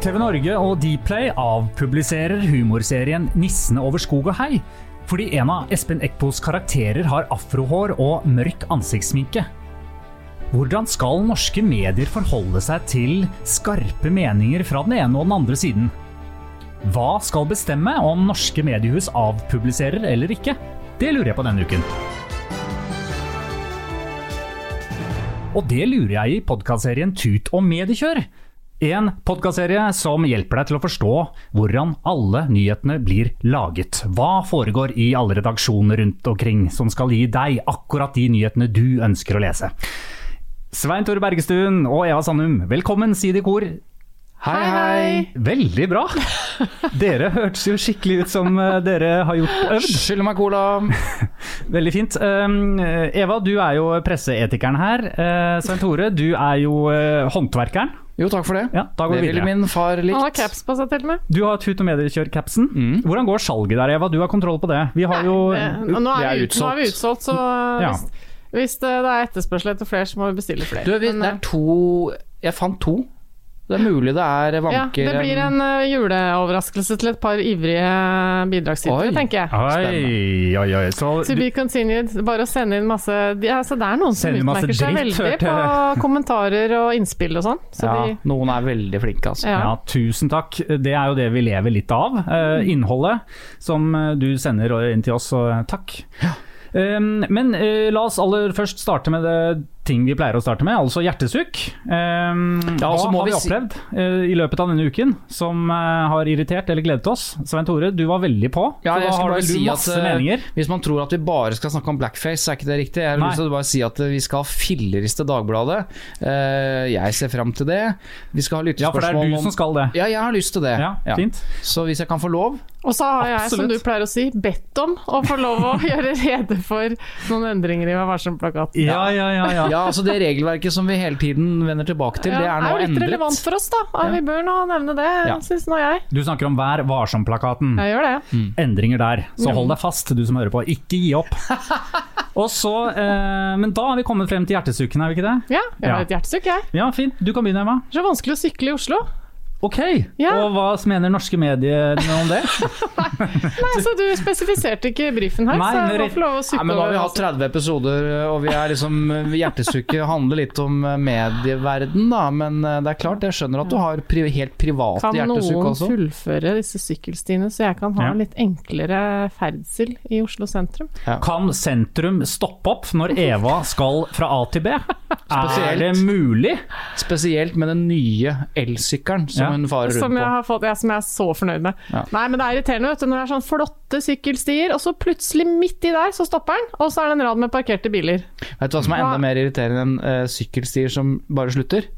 TV Norge og Dplay avpubliserer humorserien 'Nissene over skog og hei', fordi en av Espen Eckbos karakterer har afrohår og mørk ansiktssminke. Hvordan skal norske medier forholde seg til skarpe meninger fra den ene og den andre siden? Hva skal bestemme om norske mediehus avpubliserer eller ikke? Det lurer jeg på denne uken. Og det lurer jeg i podkastserien Tut og mediekjør. En podkastserie som hjelper deg til å forstå hvordan alle nyhetene blir laget. Hva foregår i alle redaksjoner rundt omkring som skal gi deg akkurat de nyhetene du ønsker å lese. Svein Tore Bergestuen og Eva Sandum, velkommen, si det i kor. Hei, hei. Veldig bra. Dere hørtes jo skikkelig ut som eh, dere har gjort øvd. Skyld meg cola. Veldig fint. Um, Eva, du er jo presseetikeren her. Uh, Svein Tore, du er jo uh, håndverkeren. Jo, takk for det. Ja, da går det vi ville min far Han har caps på seg til og med. Du har Tut og mediekjør-capsen. Mm. Hvordan går salget der, Eva? Du har kontroll på det. Vi har jo det, Nå er, vi ut, nå er vi utsolgt, så Ja. hvis, hvis det, det er etterspørsel etter flere, så må vi bestille flere. Du, vi- Men, det eh, er to Jeg fant to. Det er mulig det er vanker ja, det blir en eh, juleoverraskelse til et par ivrige bidragsytere, tenker jeg. Oi, oi, oi. Så To be continued. Bare å sende inn masse ja, Så Det er noen som utmerker seg dritt, veldig hørte på kommentarer og innspill og sånn. Så ja, de, Noen er veldig flinke, altså. Ja. Ja, tusen takk. Det er jo det vi lever litt av. Uh, innholdet som eh, du sender inn til oss, så takk. takk. Um, men uh, la oss aller først starte med det ting vi pleier å starte med, altså hjertesukk. Um, Ja, og så hva må har vi vi si- opplevd eh, i løpet av denne uken som eh, har irritert eller gledet oss? Svein Tore, du var veldig på. Ja, jeg skal bare si at, eh, meninger. Hvis man tror at vi bare skal snakke om blackface, så er ikke det riktig. Jeg har lyst til å bare si at vi skal ha filleriste Dagbladet. Eh, Jeg ser fram til det. Vi skal ha Ja, for det er du som skal det. Ja, jeg har lyst til det. Ja, fint. Så hvis jeg kan få lov og så har jeg, som du pleier å si, bedt om å få lov å gjøre rede for noen endringer i Vær varsom-plakaten. Ja, ja, ja. ja. Ja, altså Det regelverket som vi hele tiden vender tilbake til, det er nå jo litt endret. relevant for oss, da. Ja, Vi bør nå nevne det, Ja. syns nå jeg. Du snakker om Vær varsom-plakaten. Jeg gjør det. endringer der. Så hold deg fast, du som hører på. Ikke gi opp. Og så, eh, Men da har vi kommet frem til hjertesukken, er vi ikke det? Ja, jeg Ja. har et hjertesukk, jeg. Ja, fint. Du kan begynne, Emma. Det er så vanskelig å sykle i Oslo. Ok. Ja. Og hva mener norske medier om det? Nei, så Du spesifiserte ikke brifen her, Nei, så men jeg må få lov å Nei, sykle men Nå har vi hatt 30 episoder, og vi er liksom Hjertesukket handler litt om medieverden, da. Men eh, det er klart, jeg skjønner at du har pri helt private Kan hjertesukk noen fullføre disse sykkelstiene, så jeg kan ha Ja. litt enklere ferdsel i Oslo sentrum? Kan sentrum stoppe opp når Eva skal fra A til B? Er det mulig? Spesielt med den nye elsykkelen som Ja. hun farer Som rundt jeg, har fått, ja, som jeg er så fornøyd med. Ja. Nei, men det er irriterende vet du, når det er sånn flotte sykkelstier, og så plutselig midt i der så stopper den, og så er det en rad med parkerte biler. Vet du hva som er enda mer irriterende enn uh, sykkelstier som bare slutter?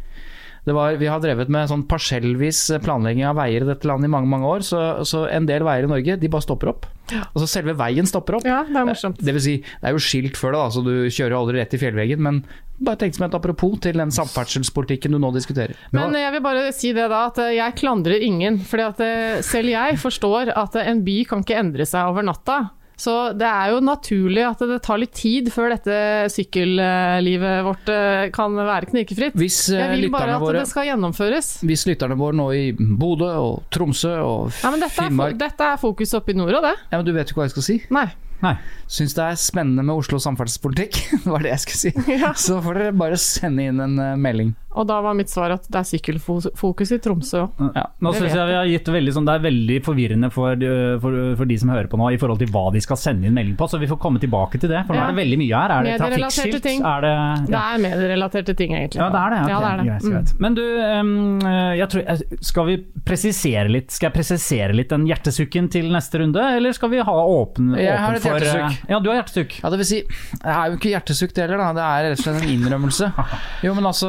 Det var, vi har drevet med sånn parsellvis planlegging av veier i dette landet i mange mange år, så, så en del veier i Norge de bare stopper opp. Altså Selve veien stopper opp. Ja, det er morsomt. Det vil si, det er jo skilt før det, da, så du kjører aldri rett i fjellveggen. Men bare tenk som et apropos til den samferdselspolitikken du nå diskuterer. Men jeg vil bare si det da, at eh, jeg klandrer ingen. eh, selv jeg forstår at eh, en by kan ikke endre seg over natta. Så det er jo naturlig at det tar litt tid før dette sykkellivet vårt eh, kan være knirkefritt. Hvis, eh, Jeg vil bare at våre, det skal gjennomføres. hvis lytterne våre nå i Bodø og Tromsø og Ja, men dette, er, Finnmark er, dette er fokus oppe i nord og det. Ja, men Du vet jo ikke hva jeg skal si. Nei. Nei. syns det er spennende med Oslo samferdselspolitikk, var det jeg skulle si, Ja. så får dere bare sende inn en eh, melding. Og da var mitt svar at det er sykkelfokus i Tromsø òg. Ja. Nå Det synes jeg vi har gitt veldig sånn, Det er veldig forvirrende for, øh, for, for de som hører på nå, i forhold til hva de skal sende inn melding på. Så vi får komme tilbake til det. For nå Ja. er det veldig mye her. Er det trafikkskilt? ting. Er det, Det er medierelaterte ting, egentlig. Ja, det er det. Okay. Ja, det er det. Greit, Mm. Men du, øhm, jeg tror, skal vi presisere litt Skal jeg presisere litt den hjertesukken til neste runde, eller skal vi ha åpen, Jeg har åpen et for hjertesukk. Ja, du har hjertesukk. Ja, det vil si, det er jo ikke hjertesukk det heller, da. Det er rett og slett en innrømmelse. Jo, men altså,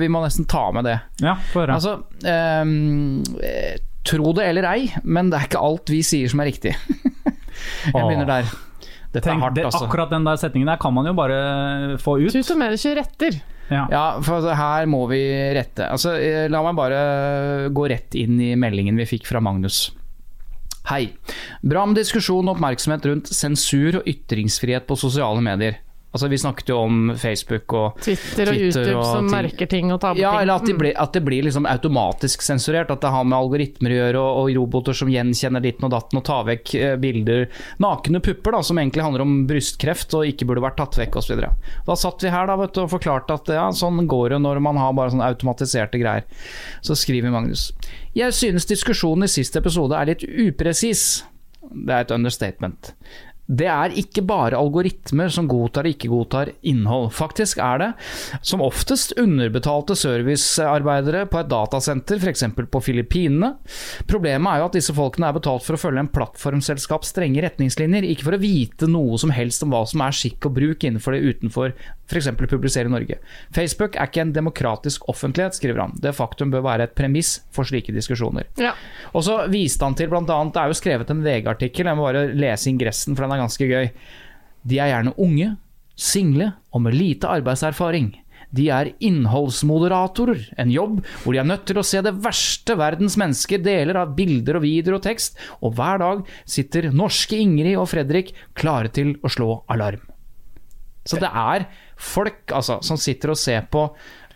vi må nesten ta med det. Ja, få høre. Altså, ehm, eh, tro det eller ei, men det er ikke alt vi sier som er riktig. Jeg Åh. begynner der. Dette er Tenk, hardt, det, altså. akkurat den der setningen der kan man jo bare få ut. Tut og ikke retter. Ja. Ja, for altså, her må vi rette. Altså, eh, la meg bare gå rett inn i meldingen vi fikk fra Magnus. Hei. Bra med diskusjon og oppmerksomhet rundt sensur og ytringsfrihet på sosiale medier. Altså, vi snakket jo om Facebook og Twitter og Twitter YouTube og som merker ting og tar Ja, ting. eller at, de Mm. blir, at det blir liksom automatisk sensurert. At det har med algoritmer å gjøre, og, og roboter som gjenkjenner ditten og datten og tar vekk eh, bilder. Nakne pupper, da, som egentlig handler om brystkreft og ikke burde vært tatt vekk osv. Da satt vi her da, vet du, og forklarte at ja, sånn går det når man har bare sånne automatiserte greier. Så skriver Magnus. Jeg synes diskusjonen i siste episode er litt upresis. Det er et understatement. Det er ikke bare algoritmer som godtar og ikke godtar innhold. Faktisk er det som oftest underbetalte servicearbeidere på et datasenter, f.eks. på Filippinene. Problemet er jo at disse folkene er betalt for å følge en plattformselskaps strenge retningslinjer, ikke for å vite noe som helst om hva som er skikk og bruk innenfor det utenfor f.eks. Publisere i Norge. Facebook er ikke en demokratisk offentlighet, skriver han. Det faktum bør være et premiss for slike diskusjoner. Ja. Og så viste han til annet, Det er jo skrevet en VG-artikkel, jeg må bare lese ingressen, for den er ganske gøy. De er gjerne unge, single og med lite arbeidserfaring. De er innholdsmoderatorer, en jobb hvor de er nødt til å se det verste verdens mennesker deler av bilder og videoer og tekst, og hver dag sitter norske Ingrid og Fredrik klare til å slå alarm. Så det er folk altså, som sitter og ser på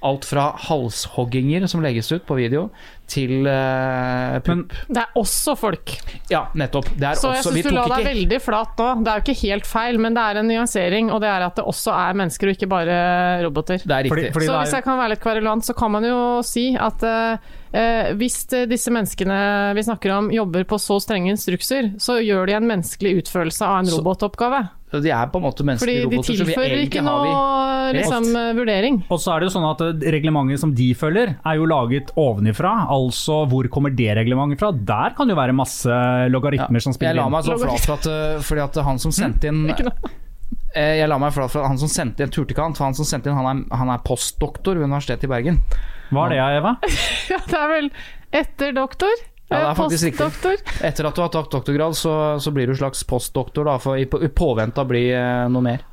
alt fra halshogginger som legges ut på video, til uh, pupp. Det er også folk. Ja, nettopp. Det er Så jeg syns du la deg ikke veldig flat nå. Det er jo ikke helt feil, men det er en nyansering, og det er at det også er mennesker og ikke bare roboter. Det er riktig. Fordi- fordi- Så det er- hvis jeg kan være litt kverulant, så kan man jo si at uh, eh, hvis disse menneskene vi snakker om jobber på så strenge instrukser, så gjør de en menneskelig utførelse av en Så- robotoppgave. de er på en måte Fordi menneskelige de roboter, så vi egentlig ikke har vi noe liksom, vurdering. Og så er det jo sånn at reglementet som de følger, er jo laget ovenifra. Altså hvor kommer det reglementet fra? Der kan det jo være masse logaritmer som spiller inn. Jeg la meg så flat for at, uh, fordi at han som sendte inn. Eh, Jeg la meg flat for at han som sendte inn Turtikant, for han som sendte inn, han er, han er postdoktor ved Universitetet i Bergen. Hva er det, Eva? Ja, det er vel etter doktor? Ja, det er Eh, faktisk riktig. Etter at du har tatt doktorgrad, så, så blir du slags postdoktor, da, for i, på, i påvente av å bli eh, noe mer.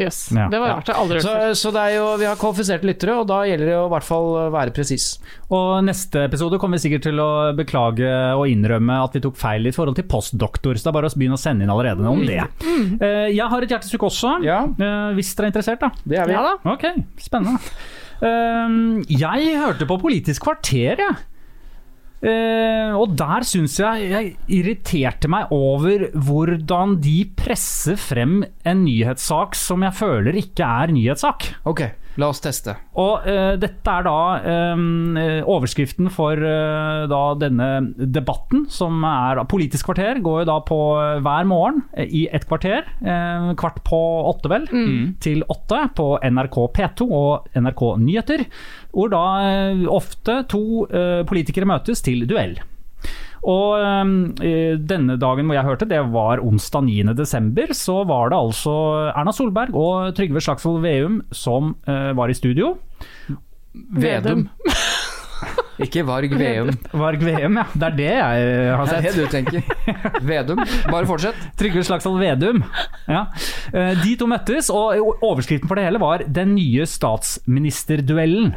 Jøss, Ja. det var rart. Jeg har aldri hørt Så, så det er jo, vi har kvalifiserte lyttere, og da gjelder det å i hvert fall være presis. Og neste episode kommer vi sikkert til å beklage og innrømme at vi tok feil i forhold til postdoktor, så det er bare å begynne å sende inn allerede om det. Eh, Jeg har et hjertesukk også, Ja. eh, hvis dere er interessert, da. Det er vi. Ja da. Ok, spennende. Ehm, jeg hørte på Politisk kvarter, jeg. Eh, og der syns jeg jeg irriterte meg over hvordan de presser frem en nyhetssak som jeg føler ikke er nyhetssak. Ok, la oss teste. Og uh, dette er da um, overskriften for uh, da denne debatten, som er Politisk kvarter, går jo da på hver morgen i et kvarter. Uh, kvart på åtte, vel, til åtte på NRK P2 og NRK Nyheter. Hvor da ofte to politikere møtes til duell. Og eh, denne dagen hvor jeg hørte, det var onsdag 9. desember, så var det altså Erna Solberg og Trygve Slagsvold Veum som eh, var i studio. Vedum. Ikke Varg Veum. Varg Veum, ja. Det er det jeg har sett. Det er det du tenker. Vedum. Bare fortsett. Trygve Slagsvold Vedum. Ja. Eh, De to møttes, og overskriften for det hele var 'Den nye statsministerduellen'.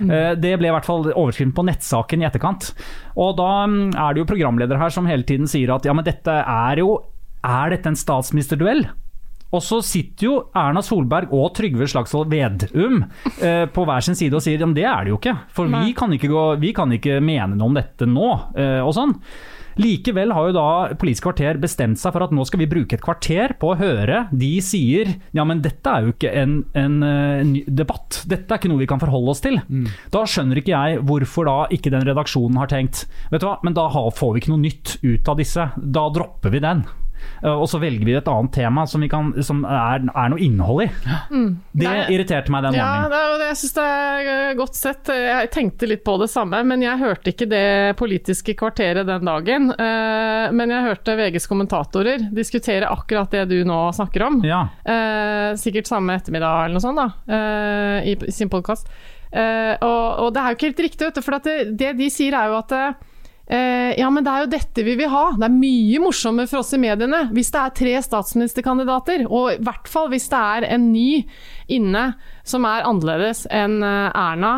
Eh, Det ble i hvert fall overskriften på nettsaken i etterkant. Og da mm, er det jo programledere her som hele tiden sier at ja, men dette er jo Er dette en statsministerduell? Og så sitter jo Erna Solberg og Trygve Slagsvold Vedum eh, på hver sin side og sier at det er det jo ikke. For vi kan ikke, gå, vi kan ikke mene noe om dette nå, eh, og sånn. Likevel har jo da Politisk kvarter bestemt seg for at nå skal vi bruke et kvarter på å høre de sier ja, men dette er jo ikke en, en, en ny debatt, dette er ikke noe vi kan forholde oss til. Da skjønner ikke jeg hvorfor da ikke den redaksjonen har tenkt vet du hva, men da får vi ikke noe nytt ut av disse, da dropper vi den. Eh, Og så velger vi et annet tema som, vi kan, som er, er noe innhold i. Det Nei. irriterte meg den Ja, morgenen. det, er- jeg syns det er eh, godt sett. Jeg tenkte litt på det samme, men jeg hørte ikke det politiske kvarteret den dagen. Eh, Men jeg hørte VGs kommentatorer diskutere akkurat det du nå snakker om. Ja. Eh, sikkert samme ettermiddag eller noe sånt, da, i, sin podkast. og, og det er jo ikke helt riktig, vet du, for at det, det de sier er jo at ja, men det er jo dette vi vil ha. Det er mye morsommere for oss i mediene hvis det er tre statsministerkandidater, og i hvert fall hvis det er en ny inne som er annerledes enn eh, Erna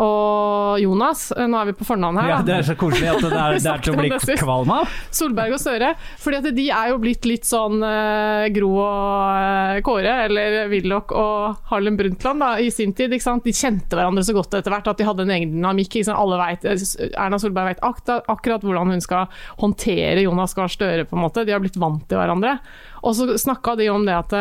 og Jonas. Eh, Nå er vi på fornavn her, ja. Det er så koselig at det er, det er til å bli kvalm av. Solberg og Støre. Fordi at de er jo blitt litt sånn uh, Gro og uh, Kåre, eller Willoch og Harlem Brundtland da, i sin tid. Ikke sant? De kjente hverandre så godt etter hvert at de hadde en egen dynamikk. Alle vet, Erna Solberg vet akkurat, akkurat hvordan hun skal håndtere Jonas Gahr Støre. på en måte. De har blitt vant til hverandre. Og så snakka de om det at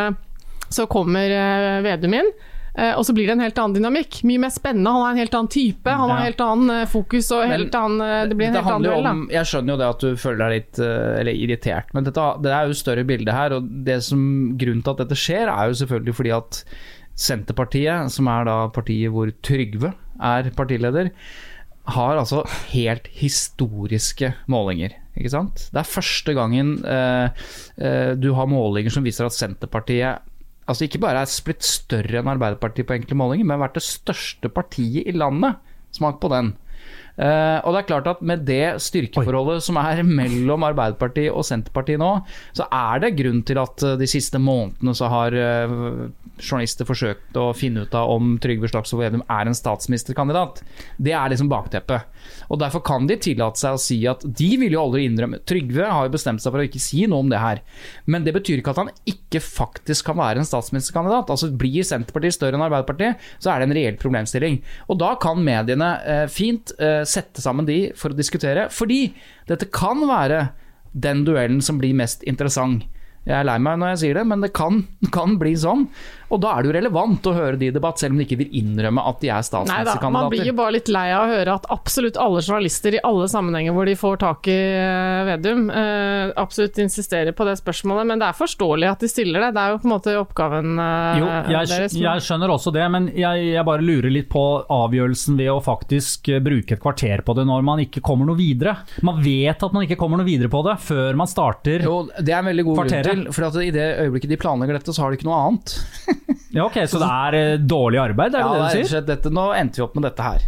så kommer uh, Vedum inn. Eh, Og så blir det en helt annen dynamikk. Mye mer spennende. Han er en helt annen type, han har Ja. helt annen eh, fokus. og Men helt annen, eh, Det blir en helt annen duell. om, Jeg skjønner jo det at du føler deg litt eller irritert, men dette, det er jo større bilde her. og det som, Grunnen til at dette skjer, er jo selvfølgelig fordi at Senterpartiet, som er da partiet hvor Trygve er partileder, har altså helt historiske målinger. Ikke sant? Det er første gangen eh, du har målinger som viser at Senterpartiet altså ikke bare er splitt større enn Arbeiderpartiet på enkle målinger, men vært det største partiet i landet. Smak på den. Uh, og det er klart at Med det styrkeforholdet som er mellom Arbeiderpartiet og Senterpartiet nå, så er det grunn til at eh, de siste månedene så har eh, journalister forsøkte å finne ut av om Trygve Slagsvold Vedum er en statsministerkandidat. Det er liksom bakteppet. Og Derfor kan de tillate seg å si at de vil jo aldri innrømme Trygve har jo bestemt seg for å ikke si noe om det her. Men det betyr ikke at han ikke faktisk kan være en statsministerkandidat. Altså Blir Senterpartiet større enn Arbeiderpartiet, så er det en reell problemstilling. Og da kan mediene eh, fint eh, sette sammen de for å diskutere, fordi dette kan være den duellen som blir mest interessant. Jeg er lei meg når jeg sier det, men det kan, kan bli sånn. Og da er det jo relevant å høre de i debatt, selv om de ikke vil innrømme at de er Nei man blir jo bare litt lei av å høre at absolutt alle journalister i alle sammenhenger hvor de får tak i eh, Vedum, eh, absolutt insisterer på det spørsmålet. Men det er forståelig at de stiller det. Det er jo på en måte oppgaven eh, Jo, jeg, deres. jeg skjønner også det, men jeg, jeg bare lurer litt på avgjørelsen ved å faktisk bruke et kvarter på det når man ikke kommer noe videre. Man vet at man ikke kommer noe videre på det før man starter. Jo, det er en veldig god Kvarteret. grunn til, for at i det øyeblikket de planlegger dette, så har de ikke noe annet. Ja, ok, Så det er eh, dårlig arbeid, er det Ja, det du sier? dette, nå endte vi opp med dette her.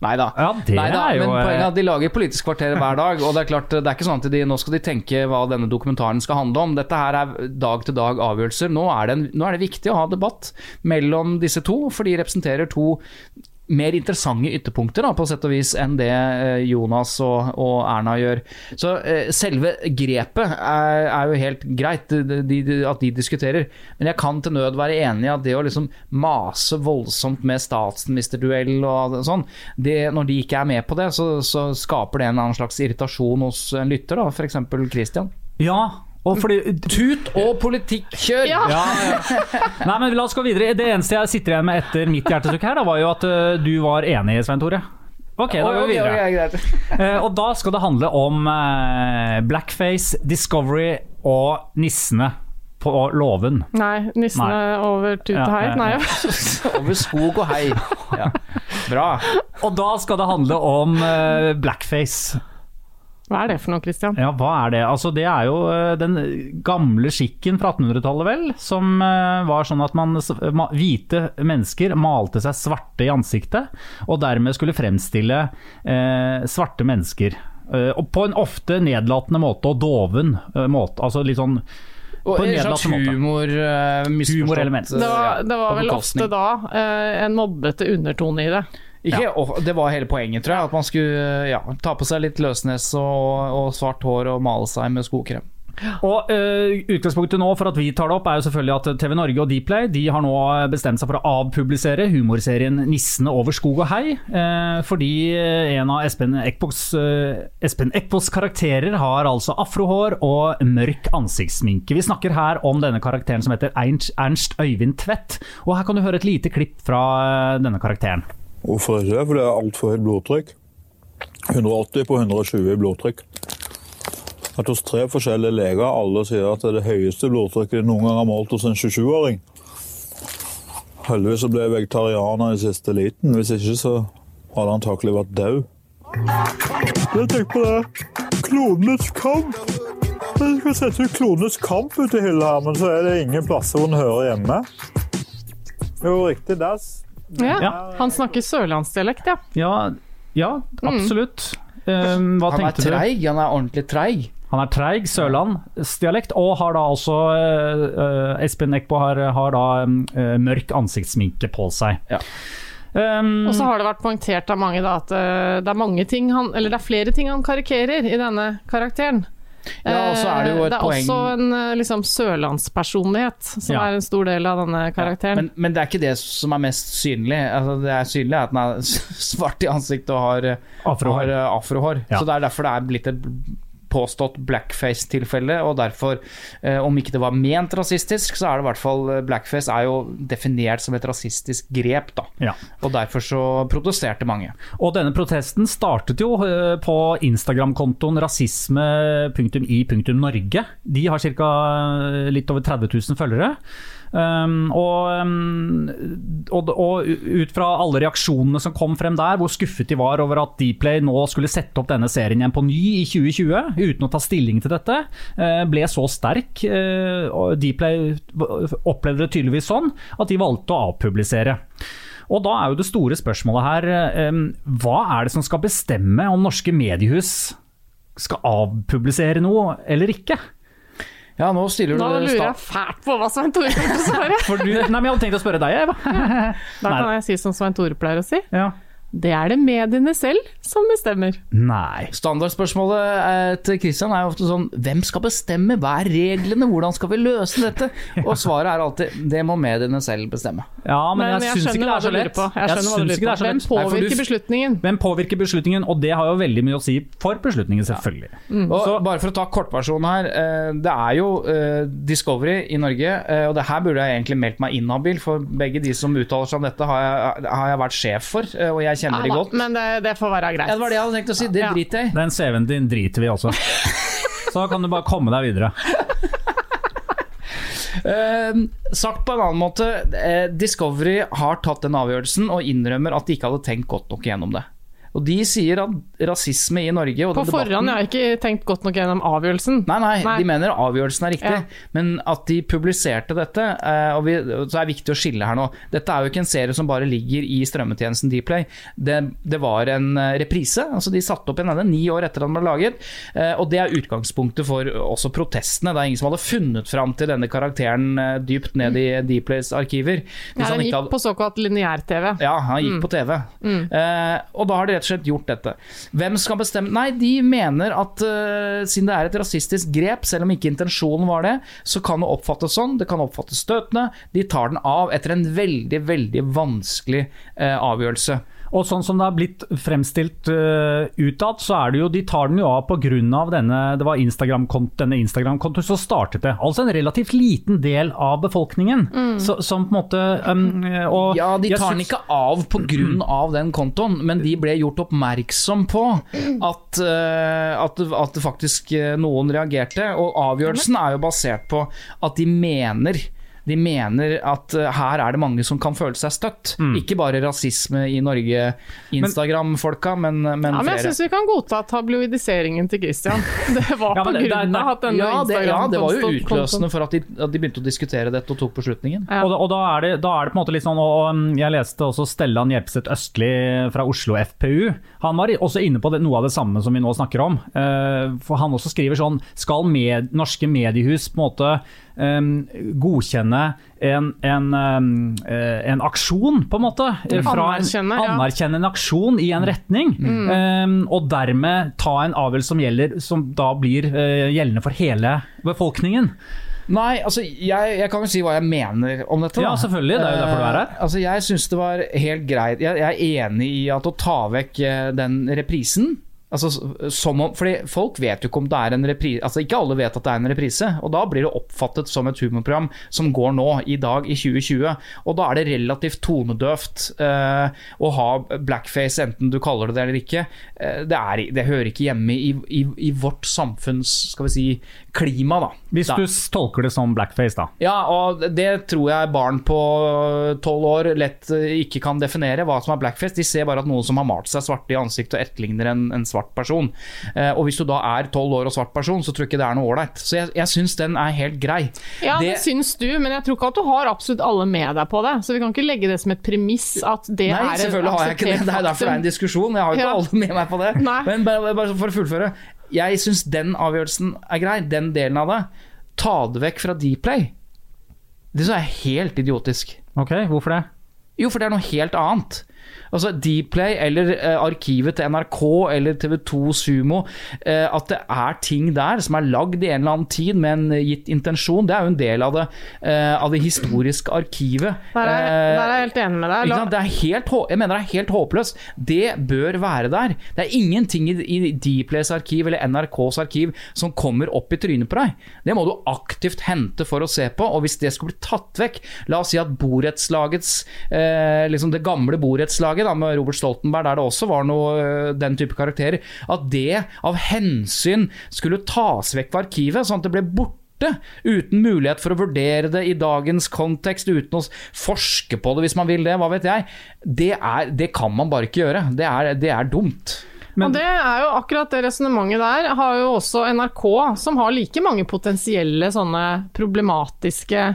Nei da. Ja, men poenget er eh, at de lager Politisk kvarter hver dag. Og det er klart, det er ikke sånn at de, nå skal de tenke hva denne dokumentaren skal handle om. Dette her er dag til dag avgjørelser. Nå er, nå er det viktig å ha debatt mellom disse to, for de representerer to mer interessante ytterpunkter da, på sett og vis enn det eh, Jonas og, og Erna gjør. Så eh, selve grepet er, er jo helt greit de, de, at de diskuterer, men jeg kan til nød være enig i at det å liksom mase voldsomt med statsministerduell og sånn, det, når de ikke er med på det, så, så skaper det en annen slags irritasjon hos en lytter, da, f.eks. Christian. Ja, og fordi Tut og politikk, kjør! Ja. ja, ja. Nei, men La oss gå videre. Det eneste jeg sitter igjen med etter mitt hjertesukk her, da, var jo at eh, du var enig, Svein Tore. Ok, da går vi videre. Eh, og da skal det handle om uh, blackface, Discovery og nissene på låven. Nei, nissene Nei. over tut og hei. Nei, ja. Over skog og hei. Ja. Bra. Og da skal det handle om uh, blackface. Hva er det for noe, Christian? Ja, hva er det? Altså, det er jo eh, den gamle skikken fra 1800-tallet, vel, som eh, var sånn at man, hvite mennesker malte seg svarte i ansiktet, og dermed skulle fremstille eh, svarte mennesker. Eh, og på en ofte nedlatende måte, og doven eh, måte. Altså litt sånn Og På en slags humor, uh, humor Det var, det var vel ofte da eh, en mobbete undertone i det. Ikke, og Det var hele poenget, tror jeg. At man skulle ja, ta på seg litt løsnes og, og svart hår og male seg med skokrem. Og uh, Utgangspunktet nå for at vi tar det opp, er jo selvfølgelig at TV Norge og Dplay de har nå bestemt seg for å avpublisere humorserien 'Nissene over skog og hei', Uh, fordi en av Espen Eckbos, uh, Espen Eckbos karakterer har altså afrohår og mørk ansiktssminke. Vi snakker her om denne karakteren som heter Ernst, Øyvind Tvedt, og her kan du høre et lite klipp fra eh, denne karakteren. Hvorfor det? For det er altfor høyt blodtrykk. 180 på 120 i blodtrykk. At hos tre forskjellige leger alle sier at det er det høyeste blodtrykket de noen gang har målt hos en 27-åring. Heldigvis så ble jeg vegetarianer i siste liten. Hvis ikke så hadde han antakelig vært død. Jeg tenker på det. Klonenes kamp. Jeg skal sette ut Klonenes kamp ut i hylla her, men så er det ingen plasser hvor den hører hjemme. Jo, riktig. Der. Ja, Ja. Han snakker sørlandsdialekt, ja. Ja, ja absolutt. Um, hva Han er tenkte du? treig, han er ordentlig treig. Han er treig, sørlandsdialekt, og har da også eh, eh, Espen Eckbo har, har da eh, mørk ansiktssminke på seg. Ja. Um, Og så har det vært poengtert av mange da, at uh, det er mange ting han Eller det er flere ting han karikerer i denne karakteren. Ja, og så er det jo et Eh, poeng- også en eh, liksom, sørlandspersonlighet som Ja. er en stor del av denne karakteren. Men, men det er ikke det som er mest synlig. Altså, det er synlig at den er svart i ansiktet og har, Afrohår. har eh, afrohår. Ja. Så det er derfor det er blitt et påstått blackface-tilfelle, og derfor, eh, om ikke det var ment rasistisk, så er det i hvert fall eh, Blackface er jo definert som et rasistisk grep, da. ja. Og derfor så protesterte mange. Og denne protesten startet jo eh, på Instagram-kontoen rasisme.i.norge. De har ca. litt over 30 000 følgere. Um, og, um, og, og ut fra alle reaksjonene som kom frem der, hvor skuffet de var over at Dplay nå skulle sette opp denne serien igjen på ny i 2020, uten å ta stilling til dette, eh, ble så sterk. eh, og Dplay opplevde det tydeligvis sånn at de valgte å avpublisere. Og da er jo det store spørsmålet her eh, Hva er det som skal bestemme om norske mediehus skal avpublisere noe eller ikke? Ja, nå stiller du Nå lurer jeg fælt på hva Svein Tore kommer til å svare. Nei, men Jeg hadde tenkt å spørre deg, Eva. Da kan jeg si som Svein Tore pleier å si. Ja. Det er det mediene selv som bestemmer. Nei. Standardspørsmålet eh, til Christian er jo ofte sånn Hvem skal bestemme? Hva er reglene? Hvordan skal vi løse dette? Og svaret er alltid Det må mediene selv bestemme. Ja, men, Men jeg, jeg syns ikke det er så lett. på. Jeg hva du ikke det er så Hvem lett. Nei, påvirker du- beslutningen? Hvem påvirker beslutningen? Og det har jo veldig mye å si for beslutningen, selvfølgelig. Mm. Og bare for å ta kortversjonen her. eh, Det er jo eh, Discovery i Norge, og det her burde jeg egentlig meldt meg inhabil, for begge de som uttaler seg om dette, har jeg, har jeg vært sjef for, og jeg kjenner Ja de godt. men det, det får være greit. Ja, det var det jeg hadde tenkt å si. Det Ja. driter jeg i. Den CV-en din driter vi også. Så da kan du bare komme deg videre. Uh, sagt på en annen måte, eh, Discovery har tatt den avgjørelsen og innrømmer at de ikke hadde tenkt godt nok gjennom det. Og de sier at rasisme i Norge På forhånd, debatten jeg har ikke tenkt godt nok gjennom avgjørelsen. Nei, nei, Nei. de mener avgjørelsen er riktig, Ja. men at de publiserte dette eh, og vi, Så er det viktig å skille her nå. Dette er jo ikke en serie som bare ligger i strømmetjenesten Dplay. Det, det var en eh, reprise. altså De satte opp en ende ni år etter at den ble laget. eh, Og det er utgangspunktet for også protestene. Det er ingen som hadde funnet fram til denne karakteren dypt ned i Dplays arkiver. Hvis Ja, han gikk hadde- på såkalt lineær-TV. ja, han gikk på TV. Eh, og da har de rett og slett gjort dette. Hvem skal bestemme Nei, de mener at uh, siden det er et rasistisk grep, selv om ikke intensjonen var det, så kan det oppfattes sånn. Det kan oppfattes støtende. De tar den av etter en veldig, veldig vanskelig uh, avgjørelse. Og sånn som det har blitt fremstilt uh, utad, så er det jo De tar den jo av pga. denne Det var Instagram-kont- denne Instagram-kontoen som startet det. Altså en relativt liten del av befolkningen så, som på en måte um, og Ja, de tar den ikke av pga. av den kontoen, men de ble gjort oppmerksom på at, uh, at, at faktisk eh, noen reagerte. Og avgjørelsen er jo basert på at de mener de mener at eh, her er det mange som kan føle seg støtt. Ikke bare rasisme i Norge, Instagram-folka, men, men, Ja, men jeg syns vi kan godta tabloidiseringen til Christian. Det var Ja, på men grunn av at denne Ja det, ja, det var jo utløsende for at de, at de begynte å diskutere dette og tok beslutningen. Ja. Og, da, og da, er det, da er det på en måte litt sånn og um, Jeg leste også Stellan Hjelpseth Østli fra Oslo FPU. Han var også inne på det, noe av det samme som vi nå snakker om. Uh, for Han også skriver sånn Skal med, norske mediehus på en måte godkjenne en, en, um, eh, en aksjon, på en måte. Fra en, Anerkjenne, ja. anerkjenne en aksjon i en retning. um, og dermed ta en avgjørelse som gjelder, som da blir eh, gjeldende for hele befolkningen. Nei, altså jeg, jeg kan jo si hva jeg mener om dette. Ja, selvfølgelig, det er jo derfor du er her. Eh, altså Jeg syns det var helt greit Jeg, jeg er enig i at å ta vekk den reprisen Altså, som om, fordi Folk vet jo ikke om det er en reprise Altså Ikke alle vet at det er en reprise, og da blir det oppfattet som et humorprogram som går nå, i dag, i 2020. Og da er det relativt tonedøvt eh, å ha blackface, enten du kaller det det eller ikke. Eh, det, er, det hører ikke hjemme i, i, i vårt samfunns skal vi si, klima, da. Hvis du tolker det som blackface, da. Ja, og det tror jeg barn på tolv år lett eh, ikke kan definere hva som er blackface. De ser bare at noen som har malt seg svarte i ansiktet og etterligner en, en svart person. Eh, og hvis du da er tolv år og svart person, så tror jeg ikke det er noe ålreit. Så jeg, jeg syns den er helt grei. Ja, det, Det- syns du, men jeg tror ikke at du har absolutt alle med deg på det. Så vi kan ikke legge det som et premiss at det Nei, er et selvfølgelig har jeg ikke det. Det er derfor det er en diskusjon. Jeg har jo ikke Ja. alle med meg på det. Nei. Men bare, bare for å fullføre. Jeg syns den avgjørelsen er grei, den delen av det. Ta det vekk fra Dplay. Det så jeg er helt idiotisk. Ok, hvorfor det? Jo, for det er noe helt annet. Altså Dplay eller eh, arkivet til NRK eller TV2 Sumo, eh, at det er ting der som er lagd i en eller annen tid med en gitt intensjon, det er jo en del av det, eh, av det historiske arkivet. Der er, Eh, der er jeg helt enig med deg. Det er helt, jeg mener det er helt håpløst. Det bør være der. Det er ingenting i, i Dplays arkiv eller NRKs arkiv som kommer opp i trynet på deg. Det må du aktivt hente for å se på, og hvis det skulle bli tatt vekk La oss si at borettslagets eh, liksom Det gamle borettslaget da, med Robert Stoltenberg, der det også var noe eh, den type karakterer, at det av hensyn skulle tas vekk fra arkivet, sånn at det ble borte uten mulighet for å vurdere det i dagens kontekst, uten å forske på det hvis man vil det, hva vet jeg. Det, er, det kan man bare ikke gjøre. Det er, det er dumt. og det er jo akkurat det resonnementet der, har jo også NRK, som har like mange potensielle sånne problematiske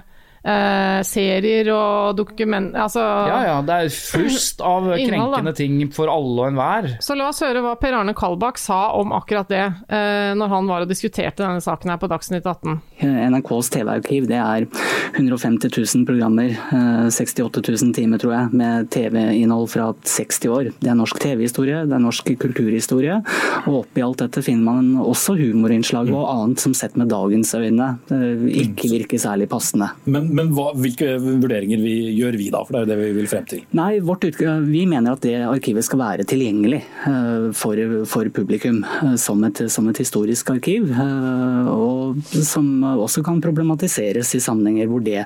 eh, serier og dokument... Altså, Ja ja, det er flust av Innhold, da. krenkende ting for alle og enhver. Så la oss høre hva Per Arne Kalbakk sa om akkurat det, eh, når han var og diskuterte denne saken her på Dagsnytt 18. NRKs TV-arkiv det er 150 000 programmer, eh, 68 000 timer tror jeg, med TV-innhold fra 60 år. Det er norsk TV-historie, det er norsk kulturhistorie. Og oppi alt dette finner man også humorinnslag og annet som sett med dagens øyne eh, ikke virker særlig passende. Men, men hva, hvilke vurderinger vi, gjør vi da, for det er jo det vi vil frem til? Nei, vårt vi mener at det arkivet skal være tilgjengelig eh, for, for publikum eh, som et, som et historisk arkiv. eh, Og som også kan problematiseres i sammenhenger hvor det,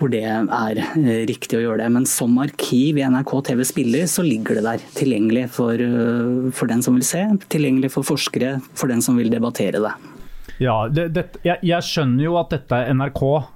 hvor det er eh, riktig å gjøre det. Men som arkiv i NRK TV Spiller så ligger det der. Tilgjengelig for, eh, for den som vil se, tilgjengelig for forskere, for den som vil debattere det. Ja, det, det, jeg, jeg skjønner jo at dette er NRK eh,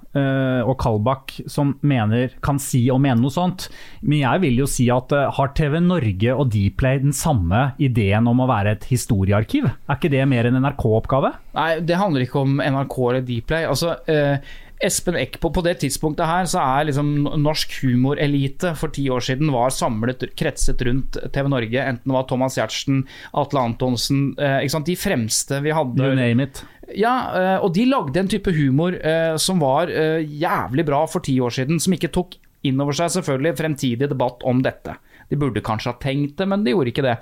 og Kalbakk som mener, kan si og mene noe sånt, men jeg vil jo si at eh, har TV Norge og Dplay den samme ideen om å være et historiearkiv? Er ikke det mer en NRK-oppgave? Nei, det handler ikke om NRK eller Dplay. Altså, eh, Espen Eckbo, på det tidspunktet her, så er liksom norsk humorelite for ti år siden var samlet, kretset rundt TV Norge. Enten det var Thomas Giertsen, Atle Antonsen, eh, de fremste vi hadde. You name it. Ja, eh, og de lagde en type humor eh, som var eh, jævlig bra for ti år siden, som ikke tok inn over seg selvfølgelig fremtidig debatt om dette. De burde kanskje ha tenkt det, men de gjorde ikke det.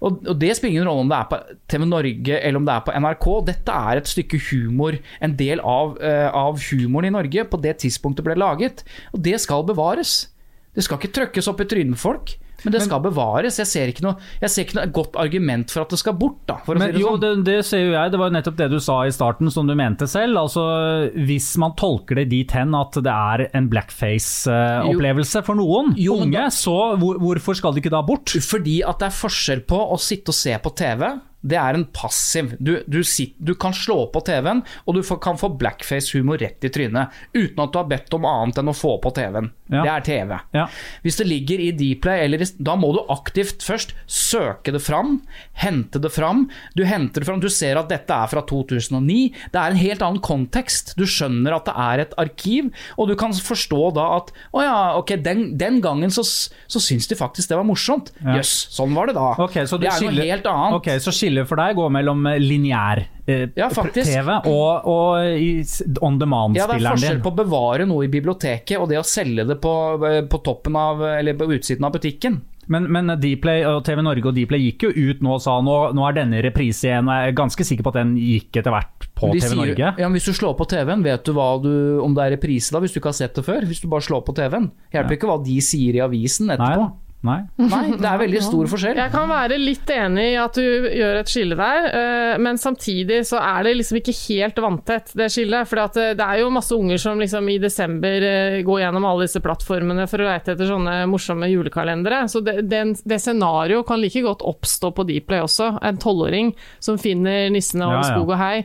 Og, og Det spiller ingen rolle om det er på TV Norge eller om det er på NRK. Dette er et stykke humor, en del av, av humoren i Norge på det tidspunktet ble laget. Og det skal bevares. Det skal ikke trøkkes opp i trynet på folk. Men det skal bevares. Jeg ser ikke noe, jeg ser ikke noe godt argument for at det skal bort. da, Men det jo, sånn. det, det ser jo jeg. Det var jo nettopp det du sa i starten, som du mente selv. Altså, Hvis man tolker det dit hen at det er en blackface-opplevelse for noen Jo, unge, da- så hvor, hvorfor skal det ikke da bort? Fordi at det er forskjell på å sitte og se på TV. Det er en passiv. Du, du, sitt, du kan slå på TV-en, og du får, kan få blackface-humor rett i trynet. Uten at du har bedt om annet enn å få på TV-en. Ja. Det er TV. Ja. Hvis det ligger i Dplay, eller i, da må du aktivt først søke det fram, hente det fram. Du henter det fram, du ser at dette er fra 2009. Det er en helt annen kontekst. Du skjønner at det er et arkiv, og du kan forstå da at å ja, ok, den, den gangen så, så syns de faktisk det var morsomt. Ja. yes, sånn var det da. Okay, så det er skiller- noe helt annet. Ok, Så skiller skillet for deg gå mellom lineær-TV Ja, TV og, og i s- on Ja, det er forskjell din. på å bevare noe i biblioteket og det å selge det på, på toppen av, eller på utsiden av butikken. Men, men Dplay TV Norge og Dplay gikk jo ut nå og sa nå, nå er denne reprise igjen, og jeg er ganske sikker på at den gikk etter hvert på TV sier- Norge. Ja, men hvis du slår på TV-en, vet du, du om det er reprise da, hvis du ikke har sett det før? Hvis du bare slår på TV-en. Hjelper ikke hva de sier i avisen etterpå. da. Nei. Nei, det er veldig stor forskjell. Jeg kan være litt enig i at du gjør et skille der, eh, men samtidig så er det liksom ikke helt vanntett, det skillet. For det er jo masse unger som liksom i desember eh, går gjennom alle disse plattformene for å leite etter sånne morsomme julekalendere. Så det, det scenarioet kan like godt oppstå på Dplay også. En tolvåring som finner nissene over Ja, ja. skog og hei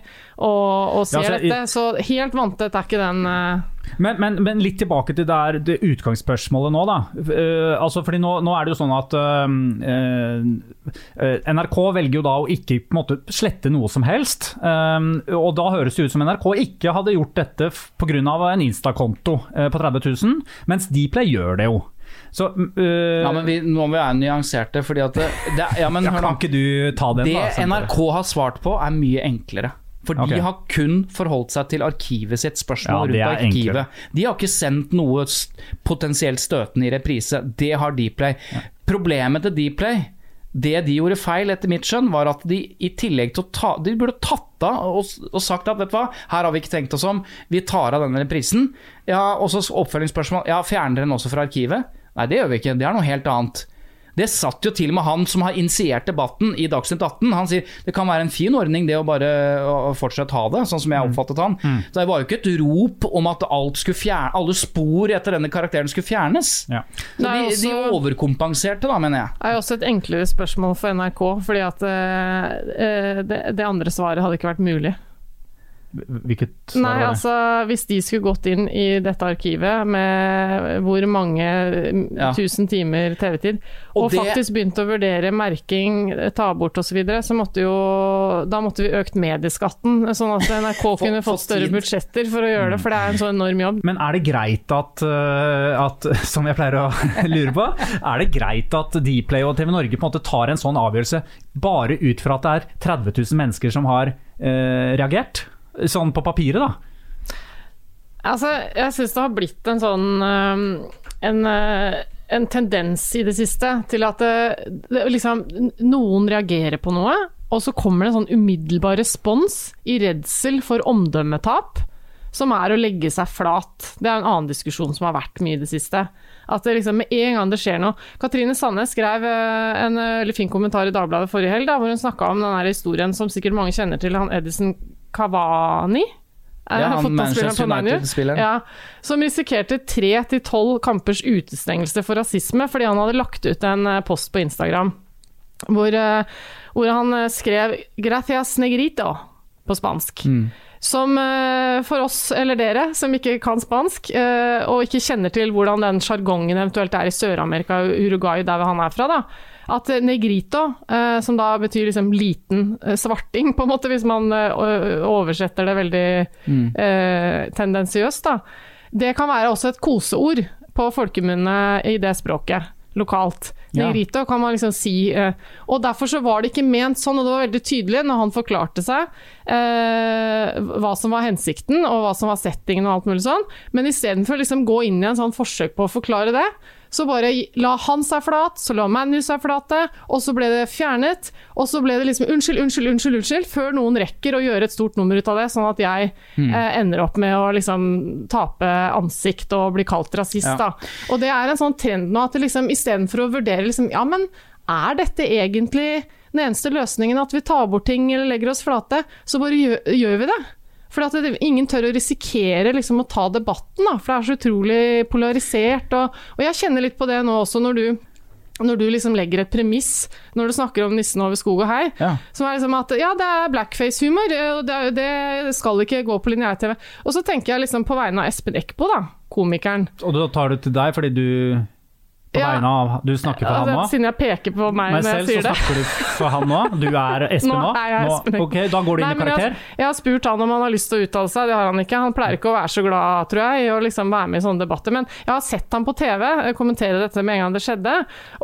og, og ser Ja, så dette. Så helt vanntett er ikke den eh, Men, men, men litt tilbake til der, det utgangsspørsmålet nå, da. Uh, altså, fordi nå, nå er det jo sånn at uh, uh, NRK velger jo da å ikke på en måte slette noe som helst. Og da høres det ut som NRK ikke hadde gjort dette pga. en Insta-konto på 30 000, mens Dplay gjør det jo. Så uh, Ja, men vi, nå må vi være nyanserte, fordi at det, det, ja, men, ja, Kan ikke du ta den, Det da? NRK har svart på, er mye enklere. For okay. de har kun forholdt seg til arkivet sitt spørsmål Ja, rundt arkivet. arkivet. De har ikke sendt noe potensielt støtende i reprise. Det har Dplay. Problemet til Dplay det de gjorde feil, etter mitt skjønn, var at de i tillegg til å ta De burde tatt av og, og sagt at vet du hva, her har vi ikke tenkt oss om, vi tar av denne reprisen. Ja, og så oppfølgingsspørsmål. Ja, fjerner den også fra arkivet? Nei, det gjør vi ikke. Det er noe helt annet. Det satt jo til og med han som har initiert debatten i Dagsnytt 18. Han sier det kan være en fin ordning det å bare å fortsette ha det, sånn som jeg oppfattet han. Så det var jo ikke et rop om at alt skulle fjerne, alle spor etter denne karakteren skulle fjernes. Ja. Så de, også, de, overkompenserte, da, mener jeg. Det er jo også et enklere spørsmål for NRK, fordi at eh, det, det andre svaret hadde ikke vært mulig. Hvilket Nei, altså hvis de skulle gått inn i dette arkivet med hvor mange mm, Ja. tusen timer TV-tid, og, Og det- faktisk begynt å vurdere merking, ta bort osv., så, videre, så måtte jo Da måtte vi økt medieskatten, sånn at NRK kunne fått større tid. budsjetter for å gjøre det, for det er en så enorm jobb. Men er det greit at, øh, at som jeg pleier å lure på, er det greit at Dplay og TV Norge på en måte tar en sånn avgjørelse bare ut fra at det er 30 000 mennesker som har eh, reagert? Sånn på papiret, da. Altså, jeg syns det har blitt en sånn øhm, en, øh, en tendens i det siste til at det, det, liksom, noen reagerer på noe, og så kommer det en sånn umiddelbar respons i redsel for omdømmetap, som er å legge seg flat. Det er en annen diskusjon som har vært mye i det siste. At det liksom med en gang det skjer noe Katrine Sandnes skrev en veldig fin kommentar i Dagbladet forrige helg, da, hvor hun snakka om den historien som sikkert mange kjenner til, han Edison Cavani. Ja, han Manchester. United-spilleren. Ja, som risikerte tre til tolv kampers utestengelse for rasisme fordi han hadde lagt ut en eh, post på Instagram hvor, eh, hvor han eh, skrev 'gracias negrito' på spansk. Som eh, for oss, eller dere, som ikke kan spansk, og ikke kjenner til hvordan den sjargongen eventuelt er i Sør-Amerika og Uruguay, der han er fra, da. At negrito, eh, som da betyr liksom liten eh, svarting, på en måte, hvis man eh, oversetter det veldig eh, tendensiøst, da. Det kan være også et koseord på folkemunne i det språket, lokalt. Ja. Negrito kan man liksom si Og derfor så var det ikke ment sånn, og det var veldig tydelig når han forklarte seg eh, hva som var hensikten, og hva som var settingen og alt mulig sånn. Men istedenfor liksom gå inn i en sånn forsøk på å forklare det, så bare la han seg flat, så la Manu seg flate, og så ble det fjernet. Og så ble det liksom unnskyld, unnskyld, unnskyld, unnskyld, før noen rekker å gjøre et stort nummer ut av det, sånn at jeg eh, ender opp med å liksom tape ansikt og bli kalt rasist, Ja. da. Og det er en sånn trend nå at liksom istedenfor å vurdere liksom, ja, men er dette egentlig den eneste løsningen at vi tar bort ting eller legger oss flate, så bare gjør, gjør vi det. For at det, ingen tør å risikere liksom, å ta debatten, da, for det er så utrolig polarisert. Og, og jeg kjenner litt på det nå også, når du, når du liksom legger et premiss når du snakker om 'Nissen over skog og hei'. Ja. Som er liksom at ja, det er blackface-humor, og det, det skal ikke gå på lineær-TV. Og så tenker jeg liksom på vegne av Espen Eckbo, da, komikeren. Og da tar du til deg fordi du på Ja. vegne av Du snakker for han Altså, nå? Siden jeg peker på meg Men når jeg sier det. Men selv så snakker du for han nå? Du er Espen nå? Nå er jeg Nå- Espen. Ok, da går du inn i karakter? Jeg, jeg har spurt han om han har lyst til å uttale seg, det har han ikke. Han pleier ikke å være så glad, tror jeg, i å liksom være med i sånne debatter. Men jeg har sett han på TV eh, kommentere dette med en gang det skjedde.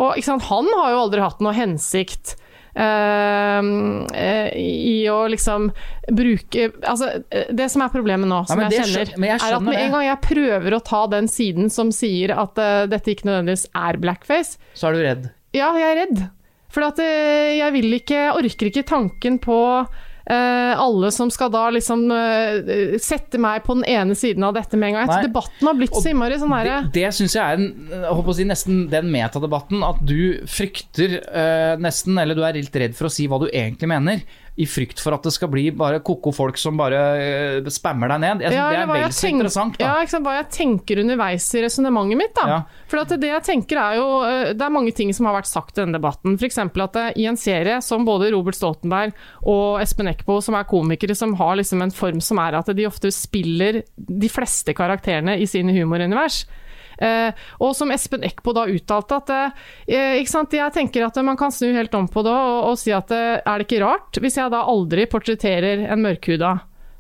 Og sant, han har jo aldri hatt noe hensikt i å liksom bruke Altså, eh, det som er problemet nå, som ja, jeg kjenner, men jeg er at med en gang jeg prøver å ta den siden som sier at uh, dette ikke nødvendigvis er blackface, Så er du redd. ja, jeg er redd. For at uh, jeg vil ikke, orker ikke tanken på eh, alle som skal da liksom eh, sette meg på den ene siden av dette med en gang. Jeg debatten har blitt Og så innmari sånn derre Det, det syns jeg er en, jeg si, nesten den metadebatten. At du frykter uh, nesten, eller du er litt redd for å si hva du egentlig mener. I frykt for at det skal bli bare ko-ko folk som bare eh, spammer deg ned. Jeg synes Ja, det er vel så interessant. Da. Ja, ikke sant, hva jeg tenker underveis i resonnementet mitt. da. Ja. For at det jeg tenker er jo eh, Det er mange ting som har vært sagt i denne debatten. F.eks. at det, i en serie som både Robert Stoltenberg og Espen Eckbo, som er komikere, som har liksom en form som er at de ofte spiller de fleste karakterene i sine humorunivers. Eh, og som Espen Eckbo da uttalte at eh, sant, Jeg tenker at man kan snu helt om på det og, og si at eh, er det ikke rart hvis jeg da aldri portretterer en mørkhuda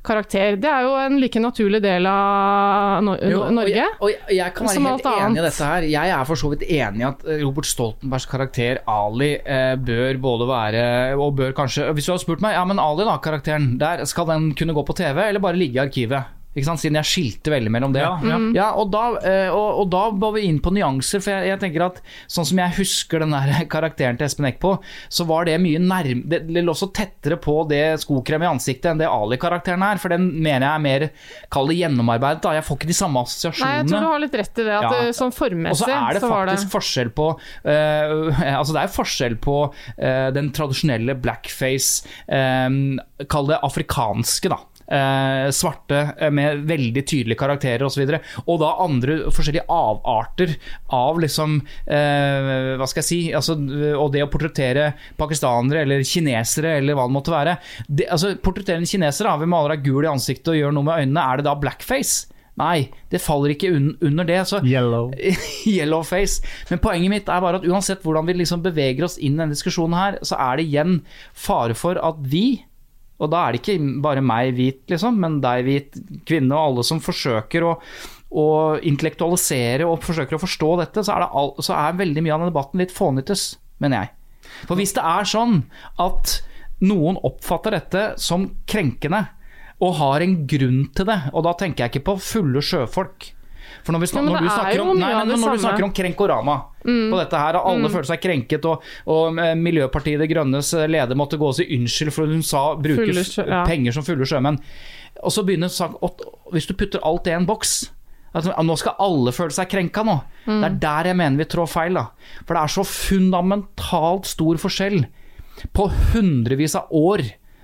karakter? Det er jo en like naturlig del av Nor Jo, og Norge. jeg, og jeg, jeg kan være helt enig i dette her. Jeg er for så vidt enig i at eh, Robert Stoltenbergs karakter Ali eh, bør både være og bør kanskje Hvis du hadde spurt meg, ja men Ali da, karakteren, der, skal den kunne gå på TV eller bare ligge i arkivet? Ikke sant? Siden jeg skilte veldig mellom det. Ja, ja. Mm. Ja, og da, eh, og, og da var vi inn på nyanser. For jeg, jeg tenker at Sånn som jeg husker den der karakteren til Espen Eckbo, så var det mye nærm... Det det lå så tettere på det skokrem i ansiktet enn det Ali-karakteren er. For den mener jeg er mer Kall det gjennomarbeidet. da Jeg får ikke de samme Nei, jeg tror du har litt rett i det. At Ja. det, sånn Og så er det så var det faktisk forskjell på uh, Altså det er forskjell på uh, den tradisjonelle blackface, eh, kall det afrikanske, da. Eh, svarte eh, med veldig tydelige karakterer osv. Og, så og da andre forskjellige avarter av liksom eh, Hva skal jeg si altså, Og det å portrettere pakistanere eller kinesere eller hva det måtte være. Det, altså, portrettere en kineser, da, vi maler deg gul i ansiktet og gjør noe med øynene, er det da blackface? Nei, det faller ikke un under det. Så Yellow. face, Men poenget mitt er bare at uansett hvordan vi liksom beveger oss inn i denne diskusjonen her, så er det igjen fare for at vi, og da er det ikke bare meg hvit, liksom, men deg hvit kvinne og alle som forsøker å, å intellektualisere og forsøker å forstå dette, så er, det all, så er veldig mye av den debatten litt fånyttes, mener jeg. For hvis det er sånn at noen oppfatter dette som krenkende, og har en grunn til det, og da tenker jeg ikke på fulle sjøfolk. For når vi, snak, når er snakker om, nei, nei, men når du snakker om Krenkorama på dette her, alle føler seg krenket, og, og eh, Miljøpartiet De Grønnes eh, leder måtte gå og si unnskyld for hun sa bruke sjø- ja. penger som fulle sjømenn. Og så begynner sak- Hvis du putter alt i en boks at Nå skal alle føle seg krenka nå. Det er der jeg mener vi trår feil. da. For det er så fundamentalt stor forskjell på hundrevis av år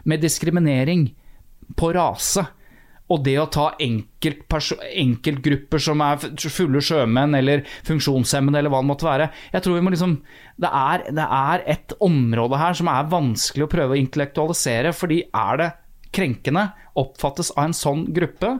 med diskriminering på rase. Og det å ta enkelt enkeltgrupper som er fulle sjømenn eller funksjonshemmede eller hva det måtte være. Jeg tror vi må liksom Det er, det er et område her som er vanskelig å prøve å intellektualisere, fordi er det krenkende, oppfattes av en sånn gruppe,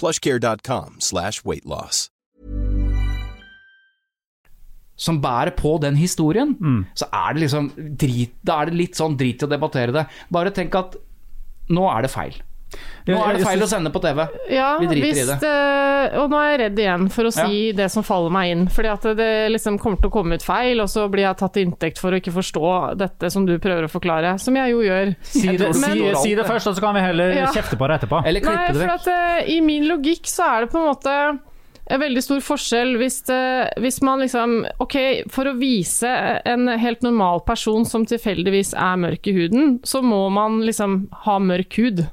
plushcare.com slash weight loss. som bærer på den historien, så er det liksom drit, Da er det litt sånn drit i å debattere det. Bare tenk at nå er det feil. Nå er det feil å sende på TV. Ja, Vi driter i det. eh, og nå er jeg redd igjen for å si det som faller meg inn. Fordi at det liksom kommer til å komme ut feil, og så blir jeg tatt til inntekt for å ikke forstå dette som du prøver å forklare. Som jeg jo gjør. Si det, Men, si, si det først, og så kan vi heller Ja. kjefte på det etterpå. Eller klippe det vekk. eh, i min logikk så er det på en måte en veldig stor forskjell hvis, det, hvis man liksom Ok, for å vise en helt normal person som tilfeldigvis er mørk i huden, så må man liksom ha mørk hud.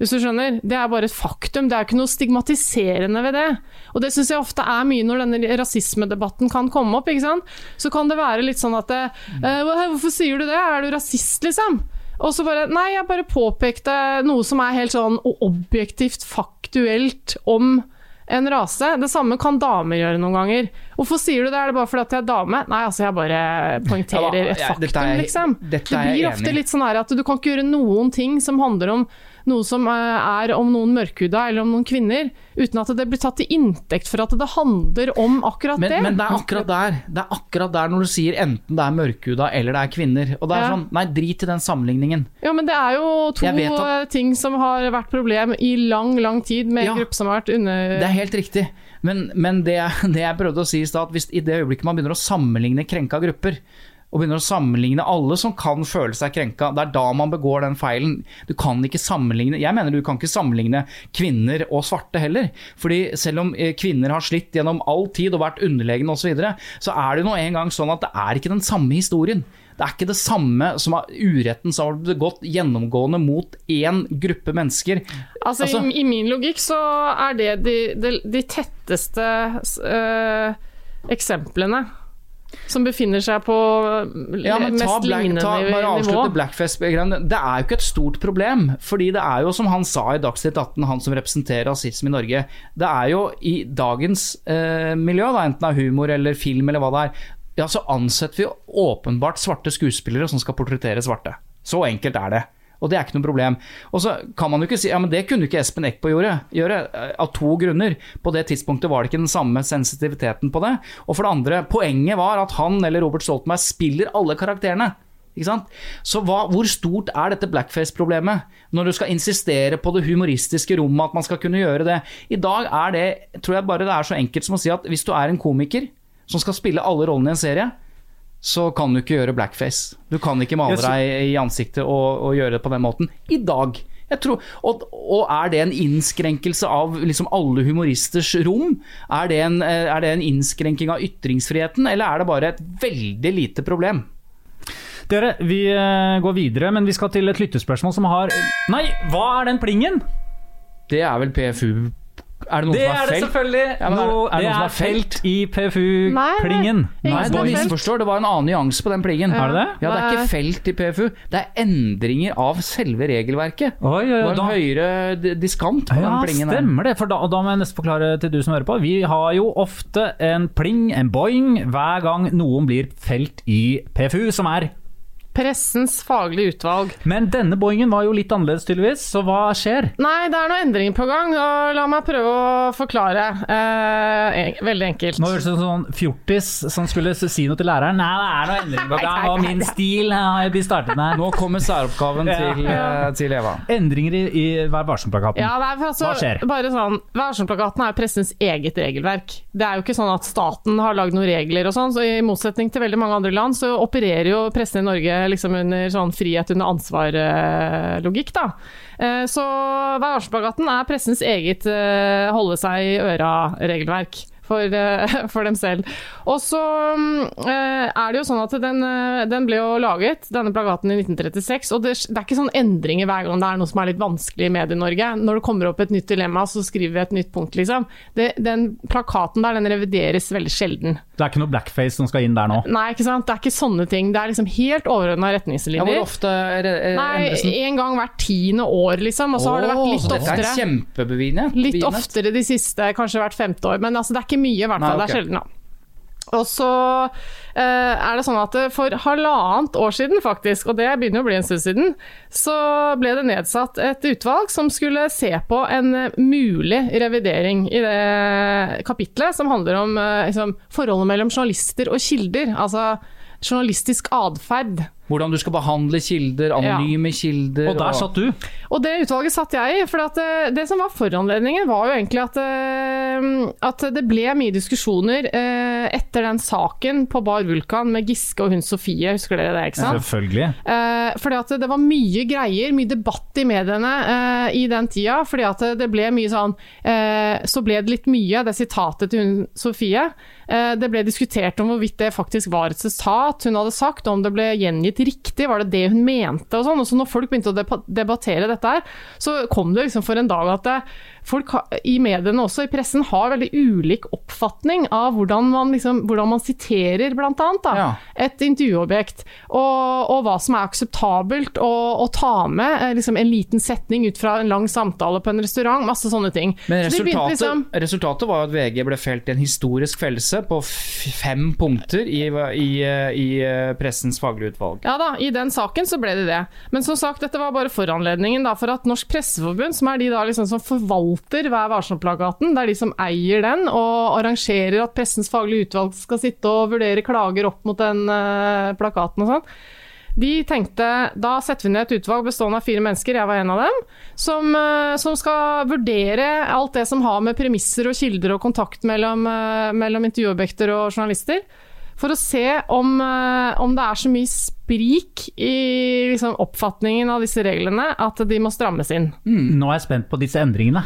Hvis du skjønner? Det er bare et faktum. Det er ikke noe stigmatiserende ved det. Og det syns jeg ofte er mye når denne rasismedebatten kan komme opp. ikke sant? Så kan det være litt sånn at det, uh, Hvorfor sier du det? Er du rasist, liksom? Og så bare Nei, jeg bare påpekte noe som er helt sånn objektivt faktuelt om en rase. Det samme kan damer gjøre noen ganger. Hvorfor sier du det? Er det bare fordi at jeg er dame? Nei, altså jeg bare poengterer et faktum, liksom. Det blir ofte litt sånn her at du kan ikke gjøre noen ting som handler om noe som eh, er om noen mørkhuda eller om noen kvinner, uten at det blir tatt til inntekt for at det handler om akkurat Men, det. men det er akkurat der Det er akkurat der når du sier enten det er mørkhuda eller det er kvinner. Og det er Ja. sånn, Nei, drit i den sammenligningen. Ja, men det er jo to at- eh, ting som har vært problem i lang, lang tid med en Ja. gruppe som har vært under... Det er helt riktig. Men, men det, det jeg prøvde å si i stad, at hvis i det øyeblikket man begynner å sammenligne krenka grupper, og begynner å sammenligne alle som kan føle seg krenka, det er da man begår den feilen. Du kan ikke sammenligne Jeg mener du kan ikke sammenligne kvinner og svarte heller. Fordi selv om eh, kvinner har slitt gjennom all tid og vært underlegne osv., så, videre, så er det nå en gang sånn at det er ikke den samme historien. Det er ikke det samme som uretten som har gått begått gjennomgående mot én gruppe mennesker. Altså, Altså- i, I min logikk så er det de, de, de tetteste øh, eksemplene som befinner seg på Ja, men ta mest black, lignende ta, bare avslutte Blackfest-greiene. Det er jo ikke et stort problem. Fordi det er jo, som han sa i Dagsnytt 18, han som representerer rasisme i Norge, det er jo i dagens eh, miljø, da, enten det er humor eller film eller hva det er, ja, så ansetter vi åpenbart svarte skuespillere som skal portrettere svarte. Så enkelt er det. Og det er ikke noe problem. Og så kan man jo ikke si ja, men det kunne ikke Espen Eckbo gjøre, gjøre, eh, av to grunner. På det tidspunktet var det ikke den samme sensitiviteten på det. Og for det andre, poenget var at han eller Robert Stoltenberg spiller alle karakterene. Så hva, hvor stort er dette blackface-problemet, når du skal insistere på det humoristiske rommet, at man skal kunne gjøre det? I dag er det, tror jeg bare det er så enkelt som å si at hvis du er en komiker som skal spille alle rollene i en serie, så kan du ikke gjøre blackface. Du kan ikke male deg i ansiktet og, og gjøre det på den måten. I dag. Jeg tror, og, og er det en innskrenkelse av liksom alle humoristers rom? Er det, en, eh, er det en innskrenking av ytringsfriheten, eller er det bare et veldig lite problem? Dere, vi eh, går videre, men vi skal til et lyttespørsmål som har Nei, hva er den plingen? Det er vel PFU Er det noen Det som er har det selvfølgelig! Ja, men er- Nå- er det det noen som er har felt? i PFU-plingen. Nei, Nei, felt. Det var en annen nyanse på den plingen. Er det det? Ja, det er ikke er- felt i PFU. Det er endringer av selve regelverket. Oi, oi, Det var en da- høyere diskant på Ja, den plingen. Ja, stemmer det. For da, da må jeg nesten forklare til du som hører på. Vi har jo ofte en pling, en boing, hver gang noen blir felt i PFU, som er Pressens faglige utvalg. Men denne boingen var jo litt annerledes, tydeligvis, så hva skjer? Nei, det er noen endringer på gang, og la meg prøve å forklare. Eh, veldig enkelt. Nå høres det ut som sånn fjortis som skulle si noe til læreren. Nei, det er noen endringer på gang, og min stil har blitt startet med. Nå kommer særoppgaven Ja. til, eh, til Eva. Endringer i, i Vær varsom-plakaten. Ja, altså, Hva skjer? Bare sånn, Varsom-plakaten er pressens eget regelverk. Det er jo ikke sånn at staten har lagd noen regler og sånn, så i motsetning til veldig mange andre land, så opererer jo pressen i Norge liksom under sånn frihet under ansvar-logikk, da. Eh, Så Vær er pressens eget eh, holde seg i øra-regelverk. For, eh, for dem selv. Og så mm, eh, er det jo sånn at den, eh, den ble jo laget, denne plagaten, i 1936, og det, det er ikke sånn endringer hver gang det er noe som er litt vanskelig i Medie-Norge. Når det kommer opp et nytt dilemma, så skriver vi et nytt punkt, liksom. Det, den plakaten der, den revideres veldig sjelden. Det er ikke noe blackface som skal inn der nå. Nei, ikke sant. Det er ikke sånne ting. Det er liksom helt overordna Ja, retningslinjer. hvor ofte er det, er Nei, en gang hvert tiende år, liksom. Og så har det vært litt så dette oftere. er. Litt oftere de siste, kanskje hvert femte år. Men altså, det er ikke mye, i hvert Nei, fall. ok. Det er sjelden, da. Og så eh, er det sånn at for halvannet år siden, faktisk, og det begynner å bli en stund siden, så ble det nedsatt et utvalg som skulle se på en mulig revidering i det kapitlet som handler om eh, liksom, forholdet mellom journalister og kilder. Altså journalistisk atferd. Hvordan du skal behandle kilder, anonyme kilder. Og der satt du. Og det utvalget satt jeg i, for at det, det som var foranledningen var jo egentlig at eh, eh, at det ble mye diskusjoner eh, etter den saken på Bar Vulkan med Giske og hun Sofie, husker dere det? ikke sant? Selvfølgelig. Eh, fordi at det var mye greier, mye debatt i mediene eh, i den tida. Fordi at det ble mye sånn eh, Så ble det litt mye, det sitatet til hun Sofie. Eh, det ble diskutert om hvorvidt det faktisk var et sitat hun hadde sagt, om det ble gjengitt riktig, var det det hun mente og sånn. Og så når folk begynte å debattere dette her, så kom det liksom for en dag at det, folk ha, i mediene også, i pressen, har veldig ulik oppfatning av hvordan man, liksom, hvordan man siterer, annet, Ja. et intervjuobjekt. Og, og hva som er akseptabelt å, å ta med eh, liksom en liten setning ut fra en lang samtale på en restaurant, masse sånne ting. Men de begynte resultatet, liksom- resultatet var at VG ble felt i en historisk fellelse på fem punkter i, i, i eh, pressens faglige utvalg. Ja da, i den saken så ble det det. Men som sagt, dette var bare foranledningen da, for at Norsk Presseforbund, som er de da liksom som forvalter Vær varsom-plakaten, det er de som eier den og arrangerer at Pressens faglige utvalg skal sitte og vurdere klager opp mot den eh, plakaten og sånn. De tenkte da setter vi ned et utvalg bestående av fire mennesker, jeg var en av dem, som, eh, som skal vurdere alt det som har med premisser og kilder og kontakt mellom, eh, mellom intervjuobjekter og journalister. For å se om, eh, om det er så mye sprik i liksom, oppfatningen av disse reglene at de må strammes inn. Nå er jeg spent på disse endringene.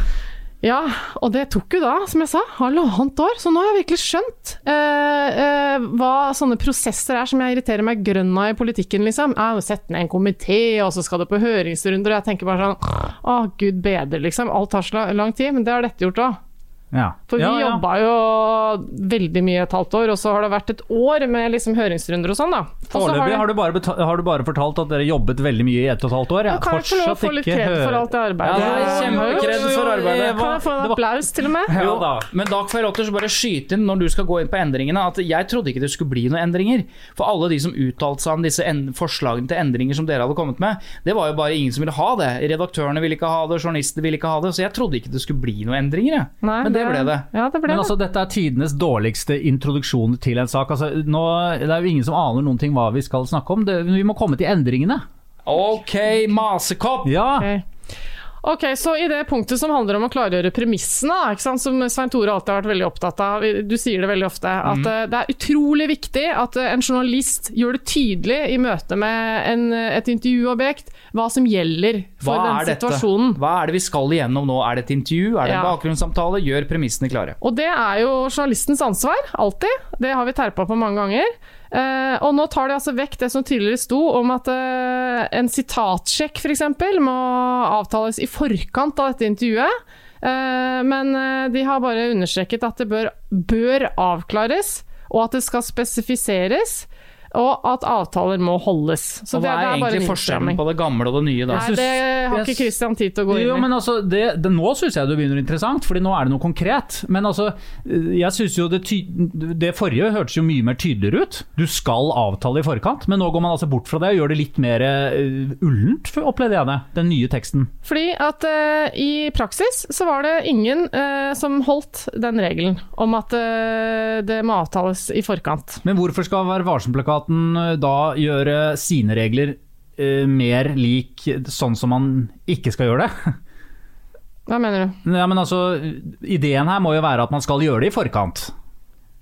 Ja, og det tok jo da, som jeg sa, halvannet år. Så nå har jeg virkelig skjønt eh, eh, hva sånne prosesser er som jeg irriterer meg grønn av i politikken, liksom. Jeg har sett ned en komité, og så skal det på høringsrunder, og jeg tenker bare sånn Å, gud bedre, liksom. Alt tar så lang tid, men det har dette gjort òg. Ja. For vi ja, ja. jobba jo veldig mye et halvt år, og så har det vært et år med liksom høringsrunder og sånn, da. Foreløpig har det- har, du bare har du bare fortalt at dere jobbet veldig mye i ett og et halvt år. Ja, Jeg kan jeg få lov å få litt kred for alt det arbeidet? Ja, kjempekred for arbeidet. Kan jeg få en applaus, til og med? Jo da. Men da får jeg lov til å bare skyte inn når du skal gå inn på endringene, at jeg trodde ikke det skulle bli noen endringer. For alle de som uttalte seg om disse en forslagene til endringer som dere hadde kommet med, det var jo bare ingen som ville ha det. Redaktørene ville ikke ha det, journalistene ville ikke ha det. Så jeg trodde ikke det skulle bli noen endringer, jeg. Nei, Men det ble det. Ja, det ble Men altså, dette er tidenes dårligste introduksjon til en sak. Altså, nå, det er jo ingen som aner noen ting hva vi skal snakke om. Det, vi må komme til endringene. Ok, masekopp! Ja, Ok. Ok, så I det punktet som handler om å klargjøre premissene, som Svein Tore alltid har vært veldig opptatt av, du sier det veldig ofte, at mm. det er utrolig viktig at eh, en journalist gjør det tydelig i møte med en, eh, et intervjuobjekt hva som gjelder for Hva den situasjonen. Hva er det vi skal igjennom nå? Er det et intervju? Er det en Ja. bakgrunnssamtale? Gjør premissene klare. Og det er jo journalistens ansvar, alltid. Det har vi terpa på mange ganger. Eh, og nå tar de altså vekk det som tidligere sto om at uh, en sitatsjekk f.eks. må avtales i forkant av dette intervjuet. Uh, men de har bare understreket at det bør, bør avklares, og at det skal spesifiseres. Og at avtaler må holdes. Så Og det, hva det er bare egentlig en forskjellen på det gamle og det nye? da? Nei, det har ikke Christian tid til å gå inn i. Jo, men altså, det, det, nå syns jeg det begynner interessant, Fordi nå er det noe konkret. Men altså, jeg synes jo det, ty, det forrige hørtes jo mye mer tydeligere ut. Du skal avtale i forkant, men nå går man altså bort fra det og gjør det litt mer uh, ullent, opplevde jeg det. Den nye teksten. Fordi at uh, i praksis så var det ingen uh, som holdt den regelen om at uh, det må avtales i forkant. Men hvorfor skal Vær varsom-plakaten eh, da gjøre sine regler eh, mer lik sånn som man ikke skal gjøre det? Hva mener du? Ja, men altså, ideen her må jo være at man skal gjøre det i forkant.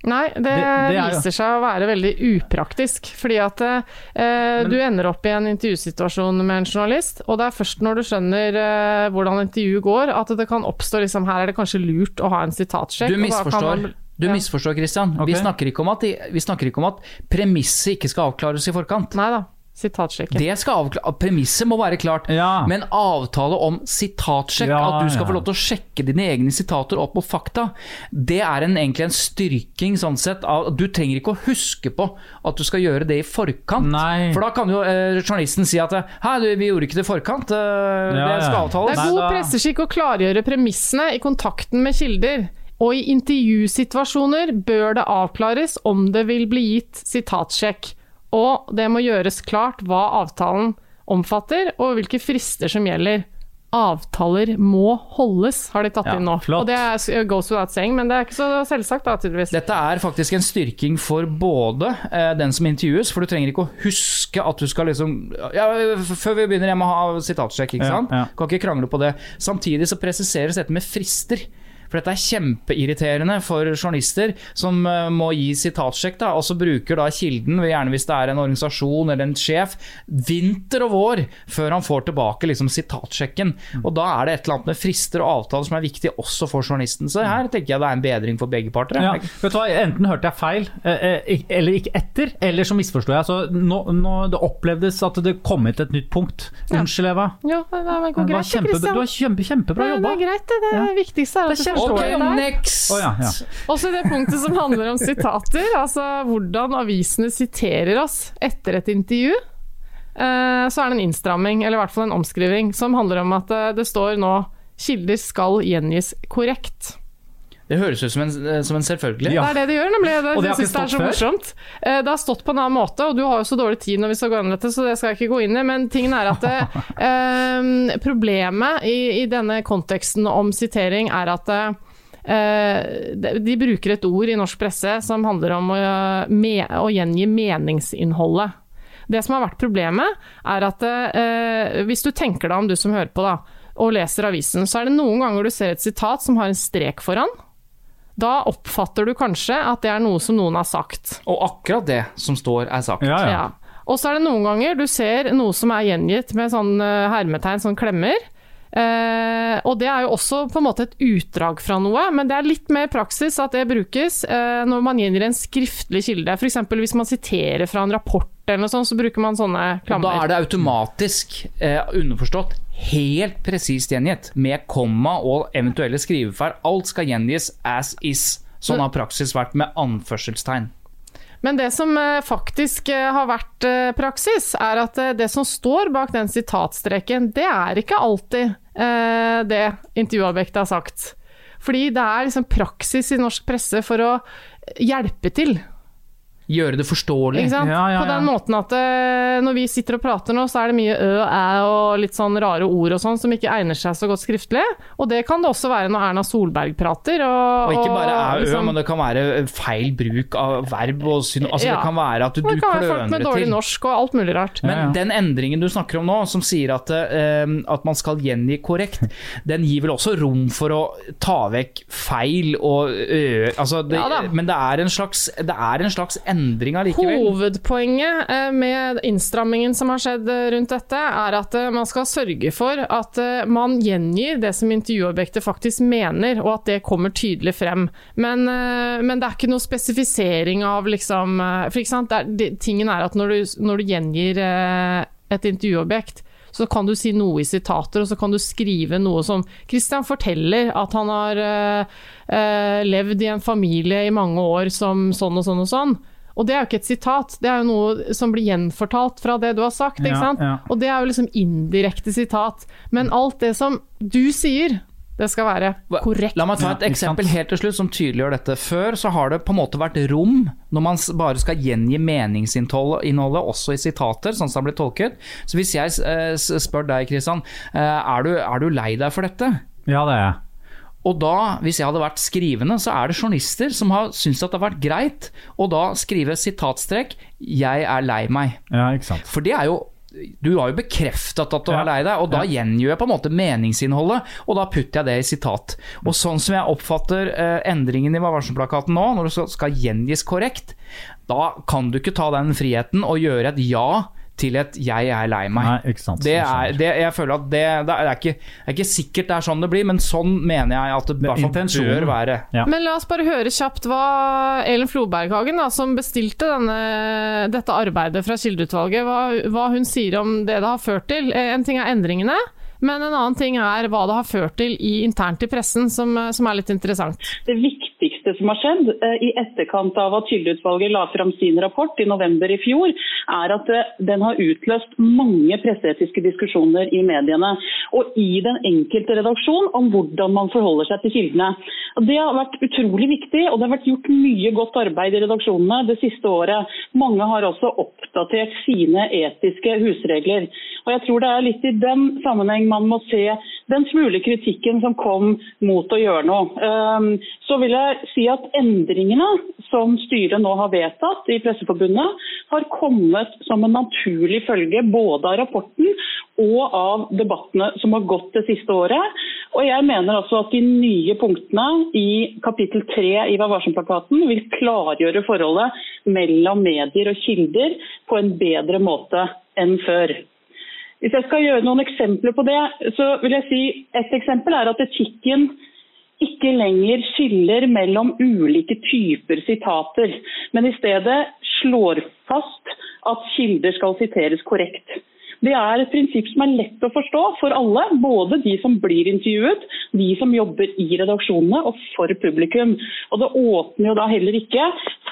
Nei, det, Det- det er viser seg å være veldig upraktisk. Fordi at eh, du ender opp i en intervjusituasjon med en journalist, og det er først når du skjønner eh, hvordan intervjuet går, at det kan oppstå liksom, her er det kanskje lurt å ha en sitatsjekk. Du misforstår. man- Du Ja. misforstår, Christian. Vi, snakker ikke om at, vi snakker ikke om at premisset ikke skal avklares i forkant. Nei da, sitatsjekken. Det skal avkla- Premisset må være klart, Ja. men avtale om sitatsjekk, Ja, at du skal ja. få lov til å sjekke dine egne sitater opp mot fakta, det er en, egentlig en styrking sånn sett. Av, du trenger ikke å huske på at du skal gjøre det i forkant. Nei. For da kan jo eh, journalisten si at Hei, du, vi gjorde ikke det i forkant. Eh, Ja, det skal avtales. Det er god presseskikk å klargjøre premissene i kontakten med kilder. Og i intervjusituasjoner bør det avklares om det vil bli gitt sitatsjekk. Og det må gjøres klart hva avtalen omfatter, og hvilke frister som gjelder. Avtaler må holdes, har de tatt Ja, inn nå. flott. Og det er, goes without saying, men det er ikke så selvsagt, da, tydeligvis. Dette er faktisk en styrking for både eh, den som intervjues, for du trenger ikke å huske at du skal liksom ja, Før vi begynner, jeg må ha sitatsjekk, ikke Ja, sant? ja. Kan ikke krangle på det. Samtidig så presiseres dette med frister. For dette er kjempeirriterende for journalister som eh, må gi sitatsjekk, da, og så bruker da kilden, gjerne hvis det er en organisasjon eller en sjef, vinter og vår før han får tilbake liksom sitatsjekken. Og da er det et eller annet med frister og avtaler som er viktig også for journalisten. Så her tenker jeg det er en bedring for begge parter. Ja, vet du hva, Enten hørte jeg feil, eh, eh, eller ikke etter, eller så misforsto jeg. Så nå, nå det opplevdes at det kom hit et nytt punkt. Unnskyld, Eva. Ja, det var Det var kjempe, du har kjempe, kjempebra Det, det er greit, det. Det Ja. viktigste er at Det er du forstår Ok, det next! Oh, ja, ja. Også det punktet som handler om sitater, altså hvordan avisene siterer oss etter et intervju. eh, Så er det en innstramming, eller i hvert fall en omskriving, som handler om at eh, det står nå 'kilder skal gjengis korrekt'. Det høres ut som en, eh, som en selvfølgelig. Ja. Det er det det gjør, nemlig. Det, Og det har ikke stått det er så morsomt. Eh, Det har stått på en annen måte, og du har jo så dårlig tid når vi skal gå inn i dette, så det skal jeg ikke gå inn i. Men tingen er at det, eh, problemet i, i denne konteksten om sitering er at eh, de de bruker et ord i norsk presse som handler om å, me, å gjengi meningsinnholdet. Det som har vært problemet, er at eh, hvis du tenker deg om, du som hører på, da, og leser avisen, så er det noen ganger du ser et sitat som har en strek foran. Da oppfatter du kanskje at det er noe som noen har sagt. Og akkurat det som står, er sagt. Ja, ja. Ja. Og så er det noen ganger du ser noe som er gjengitt med sånn eh, hermetegn, sånn klemmer. Eh, og det er jo også på en måte et utdrag fra noe, men det er litt mer praksis at det brukes eh, når man gjengir en skriftlig kilde. F.eks. hvis man siterer fra en rapport eller noe sånt, så bruker man sånne Og klammer. da er det automatisk eh, underforstått helt presist gjengitt, med komma og eventuelle skrivefeil. Alt skal gjengis as is. Sånn har praksis vært med anførselstegn. Men det som eh, faktisk eh, har vært eh, praksis, er at det som står bak den sitatstreken, det er ikke alltid det intervjuobjektet har sagt. Fordi det er liksom praksis i norsk presse for å hjelpe til. Gjøre det forståelig. Ikke sant? Ja, ja, På den måten at uh, når vi sitter og prater nå, så er det mye ø og æ og litt sånn rare ord og sånn som ikke egner seg så godt skriftlig. Og det kan det også være når Erna Solberg prater. Og, Og ikke bare er ø, liksom- men det kan være feil bruk av verb. Og syn altså, Ja. Det kan være at du, Og det du kan være folk med dårlig til. norsk og alt mulig rart. Men Ja, ja. den endringen du snakker om nå, som sier at, uh, at man skal gjengi korrekt, den gir vel også rom for å ta vekk feil og ø, altså det, Ja. Men det er, en slags, det er en slags endring allikevel. Hovedpoenget eh, med innstrammingen som har skjedd eh, rundt dette, er at eh, man skal sørge for at man gjengir det som intervjuobjektet faktisk mener, og at det kommer tydelig frem. Men, men det er ikke noe spesifisering av liksom For ikke sant, er, det, tingen er at når du, når du gjengir et intervjuobjekt, så kan du si noe i sitater, og så kan du skrive noe som Christian forteller at han har uh, uh, levd i en familie i mange år som sånn og sånn og sånn. Og det er jo ikke et sitat, det er jo noe som blir gjenfortalt fra det du har sagt. ikke sant? ja. Og det er jo liksom indirekte sitat. Men alt det som du sier, det skal være korrekt. La meg ta et eksempel helt til slutt som tydeliggjør dette. Før så har det på en måte vært rom, når man bare skal gjengi meningsinnholdet også i sitater, sånn som det blir tolket. Så hvis jeg eh, spør deg, Kristian, eh, er, er du lei deg for dette? ja, det er jeg. Og da, hvis jeg hadde vært skrivende, så er det journalister som har syntes at det har vært greit å da skrive sitatstrekk 'jeg er lei meg'. Ja, ikke sant. For det er jo du har jo bekreftet at du Ja. er lei deg, og da Ja. gjengjør jeg på en måte meningsinnholdet, og da putter jeg det i sitat. Og sånn som jeg oppfatter eh, endringen i Vær nå, når det skal, skal gjengis korrekt, da kan du ikke ta den friheten og gjøre et ja til et 'jeg er lei meg'. Nei, ikke sant. Det er, det, jeg føler at det, det, er ikke, det er ikke sikkert det er sånn det blir, men sånn mener jeg at det Det hvert bør være. Ja. Men la oss bare høre kjapt hva Elin Floberghagen, da, som bestilte denne, dette arbeidet fra Kildeutvalget, hva, hva hun sier om det det har ført til. Eh, En ting er endringene, men en annen ting er hva det har ført til i, internt i pressen, som, som er litt interessant. Det viktigste som har skjedd eh, i etterkant av at Kildeutvalget la fram sin rapport i november i fjor, er at eh, den har utløst mange presseetiske diskusjoner i mediene og i den enkelte redaksjon om hvordan man forholder seg til kildene. Det har vært utrolig viktig, og det har vært gjort mye godt arbeid i redaksjonene det siste året. Mange har også oppdatert sine etiske husregler. Og jeg tror det er litt i den sammenheng man må se den smule kritikken som kom mot å gjøre noe. Ehm, Så vil jeg si at endringene som styret nå har vedtatt i Presseforbundet, har kommet som en naturlig følge både av rapporten og av debattene som har gått det siste året. Og jeg mener altså at de nye punktene i kapittel tre i Vær varsom-plakaten vil klargjøre forholdet mellom medier og kilder på en bedre måte enn før. Hvis jeg skal gjøre noen eksempler på det, så vil jeg si et eksempel er at etikken ikke lenger skiller mellom ulike typer sitater, men i stedet slår fast at kilder skal siteres korrekt. Det er et prinsipp som er lett å forstå for alle, både de som blir intervjuet, de som jobber i redaksjonene og for publikum. Og Det åpner jo da heller ikke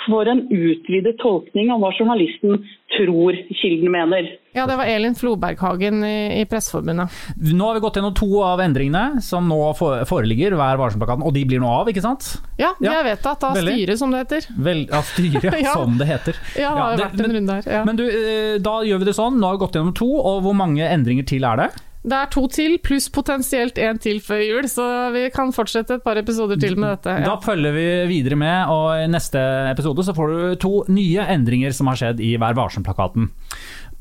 for en utvidet tolkning av hva journalisten tror kilden mener. Ja, det var Elin Floberghagen i, i Presseforbundet. Nå har vi gått gjennom to av endringene som nå foreligger, Vær varsom-plakaten, og de blir nå av, ikke sant? Ja, de er vedtatt av styret, som det heter. Vel, av styret, Ja. som det heter. Ja, det har jo vært en runde her. Ja. Men du, eh, da gjør vi det sånn, nå har vi gått gjennom to, og hvor mange endringer til er det? Det er to til, pluss potensielt en til før jul, så vi kan fortsette et par episoder til med dette. Da følger vi videre med, og i neste episode så får du to nye endringer som har skjedd i Vær varsom-plakaten.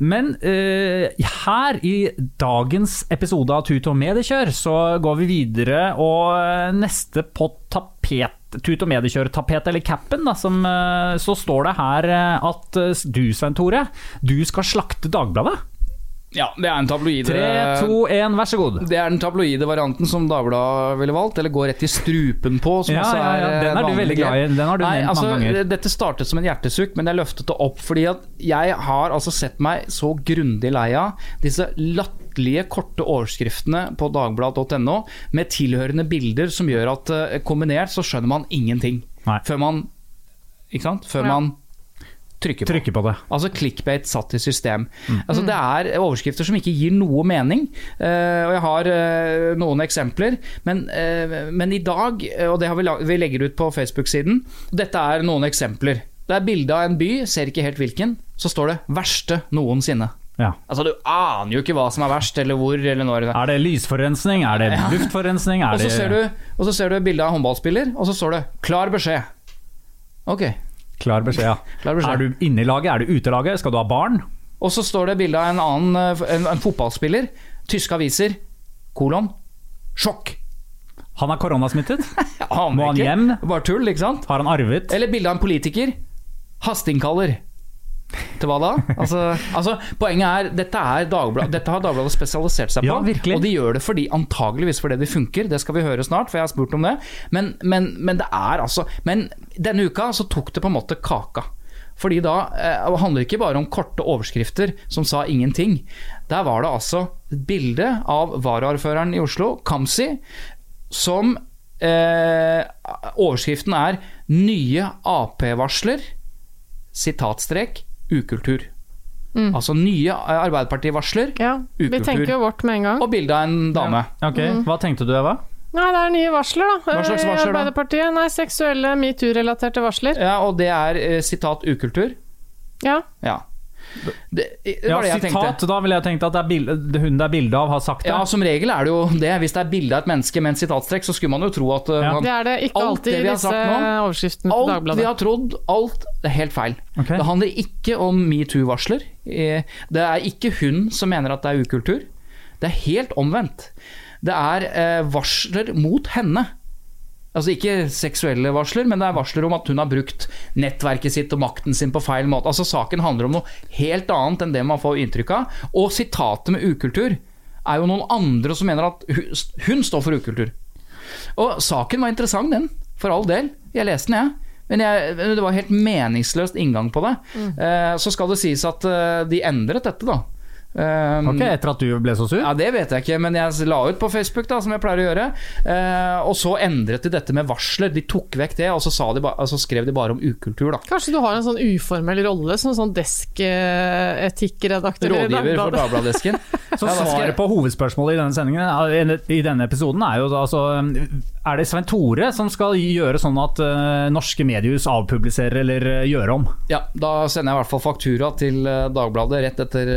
Men uh, her i dagens episode av Tut og mediekjør, så går vi videre, og eh, neste på tapet Tut og mediekjør-tapetet, eller capen, da, som, uh, så står det her at du, Svein Tore, du skal slakte Dagbladet. Ja, det er en tabloide 3, 2, 1, vær så god. Det er den tabloide varianten som Dagbladet ville valgt, eller gå rett i strupen på. Som Ja, også ja, ja, den er du veldig glad i. Den har du Nei, nevnt altså, mange ganger. Dette startet som en hjertesukk, men jeg løftet det opp fordi at jeg har altså sett meg så grundig lei av disse latterlige, korte overskriftene på dagbladet.no med tilhørende bilder som gjør at eh, kombinert så skjønner man ingenting. Nei. Før man Ikke sant? Før Ja. man trykker på. Trykke på det. Altså clickbait satt i system. Mm. Altså Det er overskrifter som ikke gir noe mening. Uh, og jeg har uh, noen eksempler. Men, uh, men i dag, og det har vi, vi legger ut på Facebook-siden, dette er noen eksempler. Det er bilde av en by, ser ikke helt hvilken. Så står det 'verste noensinne'. Ja. Altså Du aner jo ikke hva som er verst, eller hvor, eller når. Er det lysforurensning? Er det luftforurensning? Er Og så det ser du, og så ser du bilde av en håndballspiller, og så står det 'klar beskjed'. Ok. Klar beskjed, ja. Klar beskjed. Er du inne i laget? Er du ute i laget? Skal du ha barn? Og så står det bilde av en annen eh, en, en fotballspiller. Tyske aviser. Kolon. Sjokk. Han er koronasmittet? Må han hjem? Bare tull, ikke sant? Har han arvet? Eller bilde av en politiker. Hasteinnkaller. Til hva da? Altså, altså, poenget er dette, er Dagblad, dette har Dagbladet spesialisert seg på. Ja, virkelig. og de gjør det fordi, antageligvis fordi det funker. Det skal vi høre snart, for jeg har spurt om det. Men, men, men det er altså Men denne uka så tok det på en måte kaka. Fordi da eh, det handler ikke bare om korte overskrifter som sa ingenting. Der var det altså et bilde av varaordføreren i Oslo, Kamzy, som eh, Overskriften er 'Nye Ap-varsler', sitatstrek, ukultur. Altså nye Arbeiderparti-varsler, Ja, vi tenker jo vårt med en gang. Og bilde av en dame. Ok, Hva tenkte du, Eva? Nei, det er nye varsler, da. Hva slags varsler, i varsler da? Arbeiderpartiet. Nei, seksuelle metoo-relaterte varsler. Ja, og det er eh, sitat ukultur. Ja. Ja. Det, det Ja, var det jeg sitat, da ville jeg tenkt at det er bilde, hun det er bilde av, har sagt det. Ja, Som regel er det jo det. Hvis det er bilde av et menneske med en sitatstrekk, så skulle man jo tro at ja. man, Det er det ikke Alt alltid i vi har disse sagt nå, overskriftene til Alt vi har trodd, alt det er helt feil. Okay. Det handler ikke om metoo-varsler. Eh, Det er ikke hun som mener at det er ukultur. Det er helt omvendt. Det er eh, varsler mot henne. Altså Ikke seksuelle varsler, men det er varsler om at hun har brukt nettverket sitt og makten sin på feil måte. Altså Saken handler om noe helt annet enn det man får inntrykk av. Og sitatet med ukultur er jo noen andre som mener at hun, står for ukultur. Og saken var interessant, den. For all del. Jeg leste den, jeg. Men jeg, det var helt meningsløst inngang på det. Mm. så skal det sies at eh, de endret dette, da. Um, Ok, Etter at du ble så sur? ja, Det vet jeg ikke, men jeg la ut på Facebook, da, som jeg pleier å gjøre. uh, og så endret de dette med varsler. De tok vekk det, og så, sa de ba, altså skrev de bare om ukultur. da Kanskje du har en sånn uformell rolle som sånn desketikkredaktør? i Rådgiver for Dagbladet? Dagbladet-desken. Så svaret på hovedspørsmålet i denne sendingen I denne episoden er jo da altså Er det Svein Tore som skal gjøre sånn at uh, norske mediehus avpubliserer eller uh, gjør om? Ja, da sender jeg i hvert fall faktura til uh, Dagbladet rett etter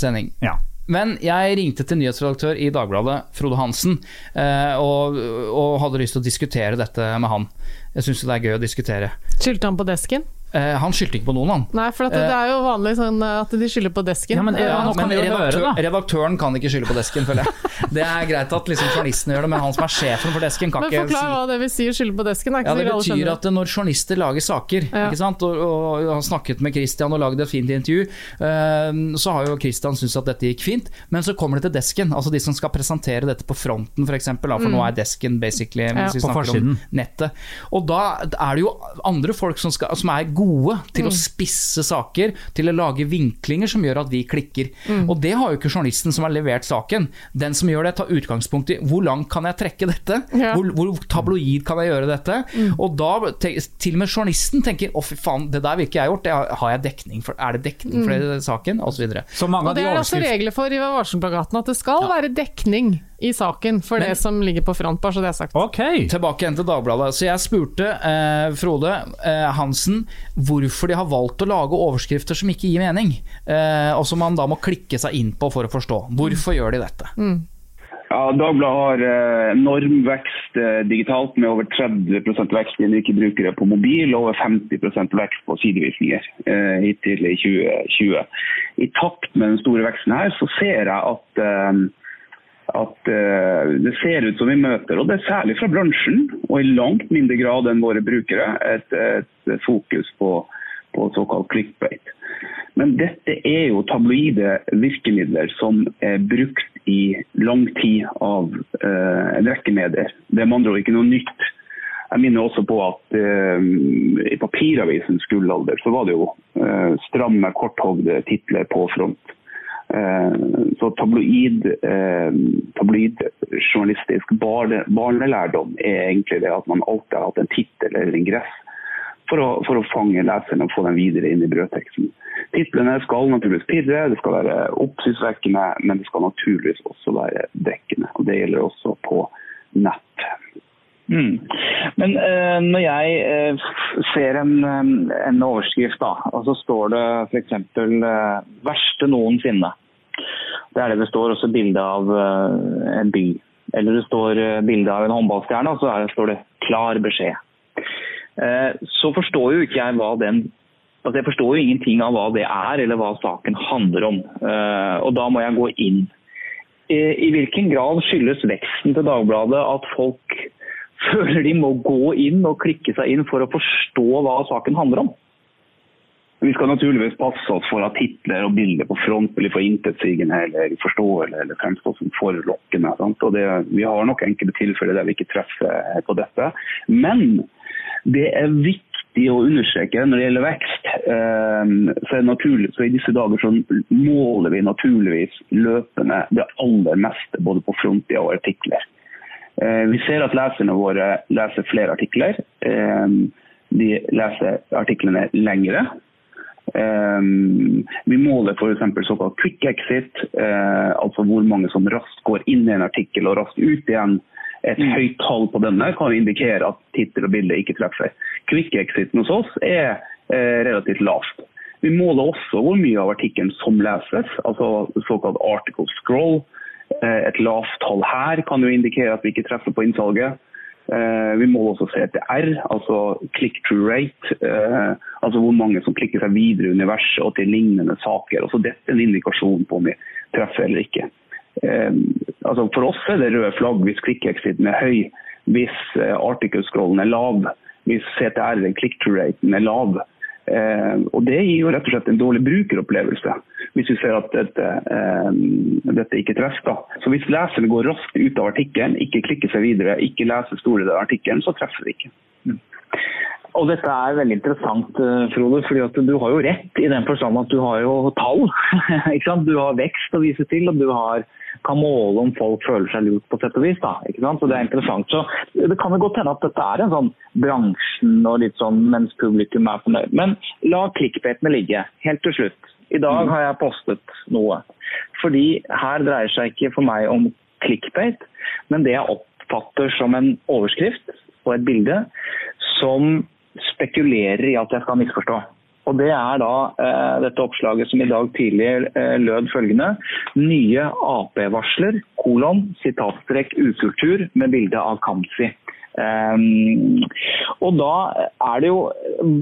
sending. Ja. Men jeg ringte til nyhetsredaktør i Dagbladet, Frode Hansen, eh, og, og hadde lyst til å diskutere dette med han. Jeg syns det er gøy å diskutere. Skyldte han på desken? Eh, han skyldte ikke på noen, han. Nei, for at det er jo vanlig sånn at de skylder på desken. Ja, men, ja, Men redaktør, redaktøren kan ikke skylde på desken, føler jeg. Det er greit at liksom journalistene gjør det, men han som er sjefen for desken, kan Men ikke forklar si hva det vil si å skylde på desken. Det er ja, Det betyr at når journalister lager saker, Ja. ikke sant? Og, og, har snakket med Christian og lagd et fint intervju, uh, så har jo Christian syntes at dette gikk fint, men så kommer det til desken, altså de som skal presentere dette på fronten f.eks., for Mm. nå er desken basically Ja. På forsiden. om nettet. Og da er det jo andre folk som, skal, som er gode til Mm. å spisse saker, til å lage vinklinger som gjør at vi klikker. Mm. Og det har jo ikke journalisten som har levert saken. Den som gjør det, tar utgangspunkt i hvor langt kan jeg trekke dette? Ja. Hvor, hvor tabloid kan jeg gjøre dette? Og da te, til og med journalisten tenker å fy faen, det der ville ikke jeg gjort, det har, jeg dekning for, er det dekning for det, saken? Og så videre. Så mange Og av det de er det også altså regler for i Vær varsom-plakaten, at det skal være dekning i saken for Men- det som ligger på front, bare så det er sagt. Ok. Tilbake igjen til Dagbladet. Så jeg spurte eh, Frode eh, Hansen hvorfor de har valgt å lage overskrifter som ikke gir mening, eh, og som man da må klikke seg inn på for å forstå. Hvorfor gjør de dette? Ja, Dagbladet har normvekst enorm vekst eh, digitalt, med over 30% vekst i unike brukere på mobil og over 50% vekst på sidevisninger eh, hittil i 2020. I takt med den store veksten her, så ser jeg at, eh, at eh, det ser ut som vi møter, og det er særlig fra bransjen, og i langt mindre grad enn våre brukere, et, et fokus på, på såkalt clickbait. Men dette er jo tabloide virkemidler som er brukt i lang tid av eh, en rekke medier. Det er med andre ord ikke noe nytt. Jeg minner også på at eh, i papiravisens gullalder så var det jo eh, stramme, korthogde titler på front. Eh, så tabloid, eh, tabloid barnelærdom er egentlig det at man alltid har hatt en tittel eller ingress for å, for å fange leseren og få dem videre inn i brødteksten. Titlene skal naturligvis pirre, det skal være oppsiktsvekkende, men det skal naturligvis også være dekkende. Og Det gjelder også på nett. Mm. Men uh, når jeg uh, ser en, eh, en overskrift, da, og så står det f.eks. Uh, 'verste noensinne'. Det er det det står, også bilde av uh, en by. Eller det står uh, bilde av en håndballstjerne, og så det, står det 'klar beskjed'. Så forstår jo ikke jeg hva den altså Jeg forstår jo ingenting av hva det er, eller hva saken handler om. Og da må jeg gå inn. I hvilken grad skyldes veksten til Dagbladet at folk føler de må gå inn og klikke seg inn for å forstå hva saken handler om? Vi skal naturligvis passe oss for at titler og bilder på front blir for intetsigende eller forståelige eller fremstår som forlokkende. Og det, vi har nok enkelte tilfeller der vi ikke treffer på dette. Men det er viktig å understreke når det gjelder vekst, eh, så, naturlig, så i disse dager så måler vi naturligvis løpende det aller meste både på frontsida og artikler. Eh, Vi ser at leserne våre leser flere artikler. Eh, De leser artiklene lengre. Um, vi måler f.eks. såkalt quick exit, eh, altså hvor mange som raskt går inn i en artikkel og raskt ut igjen. Et høyt tall på denne kan indikere at tittel og bilde ikke treffer. Quick exiten hos oss er eh, relativt lavt. Vi måler også hvor mye av artikkelen som leses, altså såkalt article scroll. Eh, et lavt tall her kan jo indikere at vi ikke treffer på innsalget. Eh, Vi må også se etter R, altså click-through rate. eh, Altså hvor mange som klikker seg videre i universet og til lignende saker. Også Dette er en indikasjon på om vi treffer eller ikke. Altså For oss er det røde flagg hvis click-exiten er høy, hvis article-scrollen er lav, hvis CTR, click-through-raten, er lav. Eh, og Det gir jo rett og slett en dårlig brukeropplevelse, hvis vi ser at dette, eh, dette ikke treffer. Så Hvis leserne går raskt ut av artikkelen, ikke klikker seg videre, ikke leser store deler av artikkelen, så treffer det ikke. Og dette er veldig interessant, eh, Frode, fordi du har jo rett i den forstand at du har jo tall. Du har vekst å vise til, og du har, kan måle om folk føler seg lurt på sett og vis. Så Det er interessant. Så Det kan jo godt hende at dette er en sånn bransjen og litt sånn mens publikum er fornøyd. Men la klikkbetene ligge. Helt til slutt. I dag har jeg postet noe. Fordi her dreier seg ikke for meg om clickbait, men det jeg oppfatter som en overskrift og et bilde som spekulerer i at jeg skal misforstå. Og Det er da eh, dette oppslaget som i dag tidlig eh, lød følgende. Nye Ap-varsler, kolon, sitatstrekk ukultur med bilde av Kamzy. Um, og da er det jo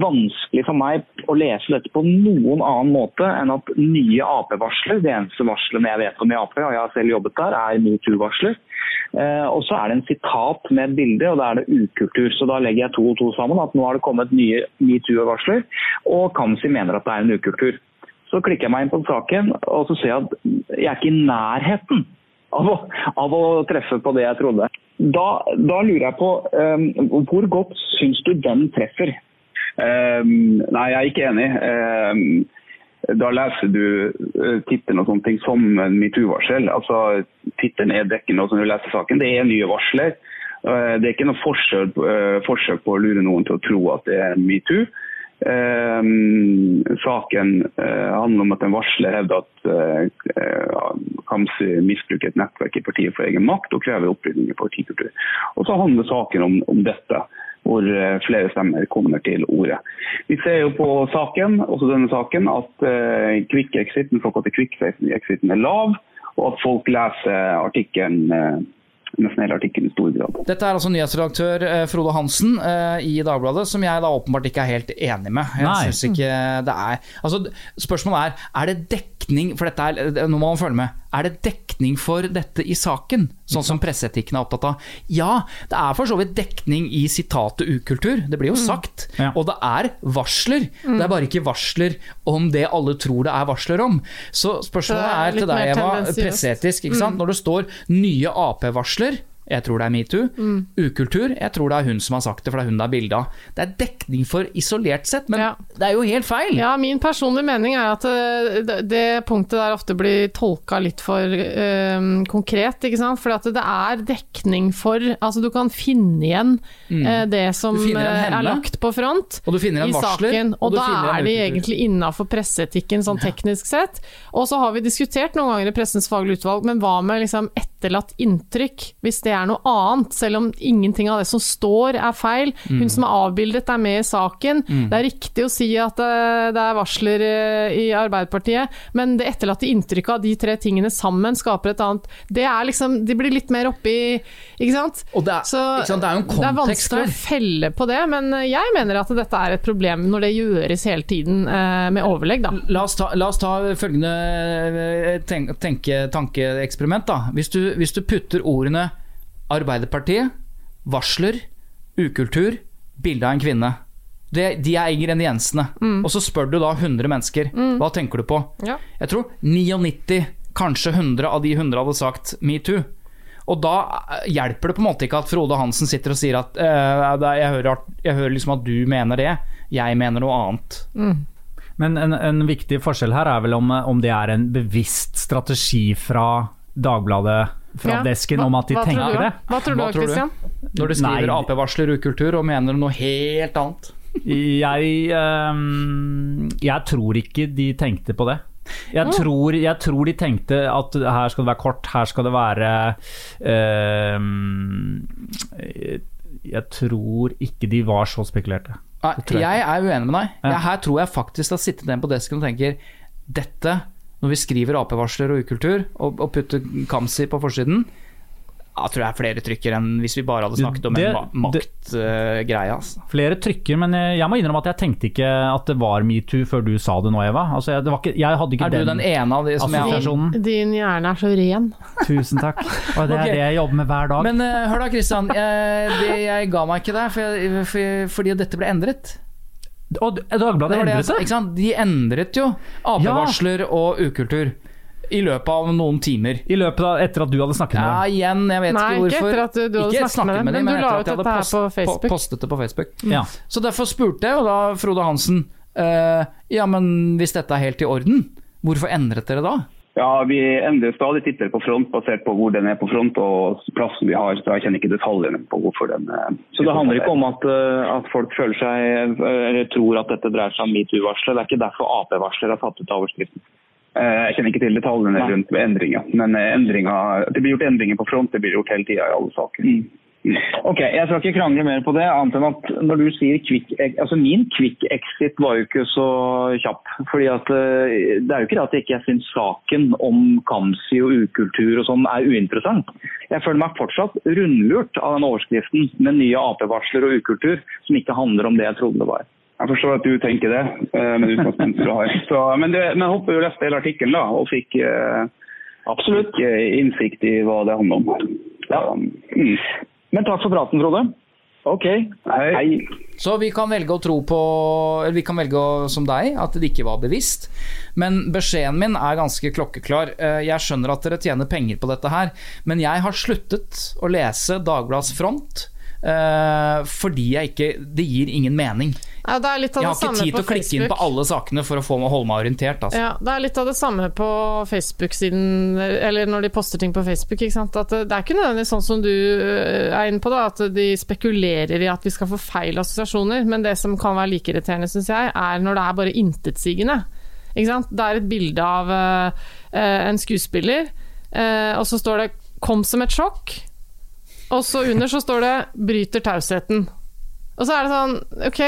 vanskelig for meg å lese dette på noen annen måte enn at nye Ap-varsler, de eneste varslene jeg vet om i Ap, og jeg har selv jobbet der, er metoo-varsler. Uh, og så er det en sitat med et bilde, og da er det ukultur. Så da legger jeg to og to sammen, at nå har det kommet nye metoo-varsler, og Kamzy mener at det er en ukultur. Så klikker jeg meg inn på saken, og så ser jeg at jeg er ikke i nærheten av å, av å treffe på det jeg trodde. Da, da lurer jeg på um, hvor godt syns du den treffer? Um, nei, jeg er ikke enig. Um, da leser du uh, tittelen og sånne ting som metoo-varsel. Altså, Tittelen er dekkende også når du leser saken. Det er nye varsler. Uh, det er ikke noe forsøk, uh, forsøk på å lure noen til å tro at det er metoo. Eh, saken eh, handler om at en varsler hevder at eh, Kamzy misbruker et nettverk i partiet for egen makt og krever opprydding i partikultur. Og så handler saken om, om dette, hvor eh, flere stemmer kommer til orde. Vi ser jo på saken, også denne saken, at eh, quick-exiten, såkalte quick-exiten er lav, og at folk leser artikkelen eh, nesten hele artikkelen i stor grad. Dette er altså nyhetsredaktør eh, Frode Hansen eh, i Dagbladet, som jeg da åpenbart ikke er helt enig med. Jeg synes ikke det er altså, Spørsmålet er er det dekning for dette er, Nå må man følge med. Er det dekning for dette i saken, sånn som presseetikken er opptatt av? Ja, det er for så vidt dekning i sitatet ukultur. Det blir jo sagt. Ja. Og det er varsler. Det er bare ikke varsler om det alle tror det er varsler om. Så spørsmålet er er til deg, Eva, presseetisk. Sant? Når det står nye Ap-varsler jeg tror det er metoo. Ukultur. Jeg tror det er hun som har sagt det, for det er hun det er bilde av. Det er dekning for isolert sett, men Ja. det er jo helt feil. Ja, min personlige mening er at eh, det, det punktet der ofte blir tolka litt for eh, konkret, ikke sant. For at det er dekning for Altså, du kan finne igjen eh, det som Mm. Er lagt på front Og du finner i varsler, saken. og Og, da er de egentlig innafor presseetikken sånn teknisk sett. Og så har vi diskutert noen ganger i Pressens faglige utvalg, men hva med liksom etterlatt inntrykk, hvis det er noe annet, selv om ingenting av det som står er feil. Mm. Hun som er avbildet er med i saken. Det er riktig å si at eh, det er varsler eh, i Arbeiderpartiet, men det etterlatte inntrykket av de tre tingene sammen skaper et annet Det er liksom De blir litt mer oppi Ikke sant? Og det er, Så ikke sant? det er jo en det er vanskelig å felle på det, men jeg mener at dette er et problem når det gjøres hele tiden eh, med overlegg, da. La oss ta, la oss ta følgende eh, tenk, tenke, tankeeksperiment. da. Hvis du, hvis du putter ordene Arbeiderpartiet, varsler, ukultur, bilde av en kvinne. Det, de er ingrediensene. Og så spør du da 100 mennesker. Hva tenker du på? Ja. Jeg tror 99, kanskje 100 av de 100 hadde sagt metoo. Og da eh, hjelper det på en måte ikke at Frode Hansen sitter og sier at eh, jeg, hører, jeg hører liksom at du mener det, jeg mener noe annet. Men en, en viktig forskjell her er vel om, om det er en bevisst strategi fra Dagbladet, fra Ja. desken, om at de hva hva tenker du? det. Hva tror du, Hva tror du? Når du skriver Ap-varsler ukultur og mener noe helt annet. Jeg, um, jeg tror ikke de tenkte på det. Jeg, tror, jeg tror de tenkte at her skal det være kort, her skal det være uh, Jeg tror ikke de var så spekulerte. Jeg jeg er uenig med deg. Ja. Her tror jeg faktisk har sittet ned på desken og tenker dette, når vi skriver Ap-varsler og ukultur, og, og putter Kamzy på forsiden jeg tror jeg er flere trykker enn hvis vi bare hadde snakket om Det- en maktgreie. Uh, altså. Flere trykker, men jeg, jeg må innrømme at jeg tenkte ikke at det var metoo før du sa det nå, Eva. Altså, jeg, det var ikke, jeg hadde ikke Er du den ene av de som jeg assosiasjonen. Din hjerne er så ren. Tusen takk. Og det er okay. det jeg jobber med hver dag. Men uh, hør da, Kristian. Jeg, jeg ga meg ikke der, for jeg, for, fordi dette ble endret. Og Dagbladet Det det endret seg. ikke sant? De endret jo Ap-varsler og ukultur i løpet av noen timer. I løpet av etter at du hadde snakket med Ja, dem. igjen, jeg vet Nei, ikke ikke etter at du- du hadde Ikke snakket med dem, men du etter la at ut jeg hadde dette her post- på Facebook. postet det på Facebook. Ja. Så derfor spurte jeg jo da Frode Hansen uh, Ja, men hvis dette er helt i orden, hvorfor endret dere da? Ja, Vi endrer stadig titler på front basert på hvor den er på front og plassen vi har. så Jeg kjenner ikke detaljene på hvorfor den eh, Så det handler ikke om at, eh, at folk føler seg, eh, eller tror at dette dreier seg om metoo-varselet? Det er ikke derfor Ap-varsler har tatt ut overskriften. Jeg kjenner ikke til detaljene rundt endringer. Men endringer, det blir gjort endringer på front, det blir gjort hele tida i alle saker. Ok, Jeg skal ikke krangle mer på det, annet enn at når du sier quick altså Min quick exit var jo ikke så kjapp. fordi at eh, Det er jo ikke det at jeg ikke syns saken om Kamzy og ukultur og sånn er uinteressant. Jeg føler meg fortsatt rundlurt av den overskriften med nye Ap-varsler og ukultur, som ikke handler om det jeg trodde det var. Jeg forstår at du tenker det, men utgangspunktet du har. Så, men, det, men jeg håper du leste hele artikkelen da, og fikk, eh, Absolutt. eh, innsikt i hva det handler om. Ja. Mm. Men takk for praten, Frode. Ok. Hei. Så vi kan velge å tro på Eller vi kan velge å, som deg, at det ikke var bevisst. Men beskjeden min er ganske klokkeklar. Eh, Jeg skjønner at dere tjener penger på dette her, men jeg har sluttet å lese Dagbladets front. Eh, fordi jeg ikke Det gir ingen mening. Ja, Jeg det har ikke tid til å klikke inn på alle sakene for å få meg holde meg orientert. Altså. Ja, det er litt av det samme på Facebook-siden, eller når de poster ting på Facebook. At det er ikke nødvendigvis sånn som du øh, er inne på, da, at de spekulerer i at vi skal få feil assosiasjoner. Men det som kan være like irriterende, syns jeg, er når det er bare intetsigende. Det er et bilde av øh, en skuespiller, uh, og så står det 'kom som et sjokk', og så under så står det 'bryter tausheten'. Og så er det sånn, ok,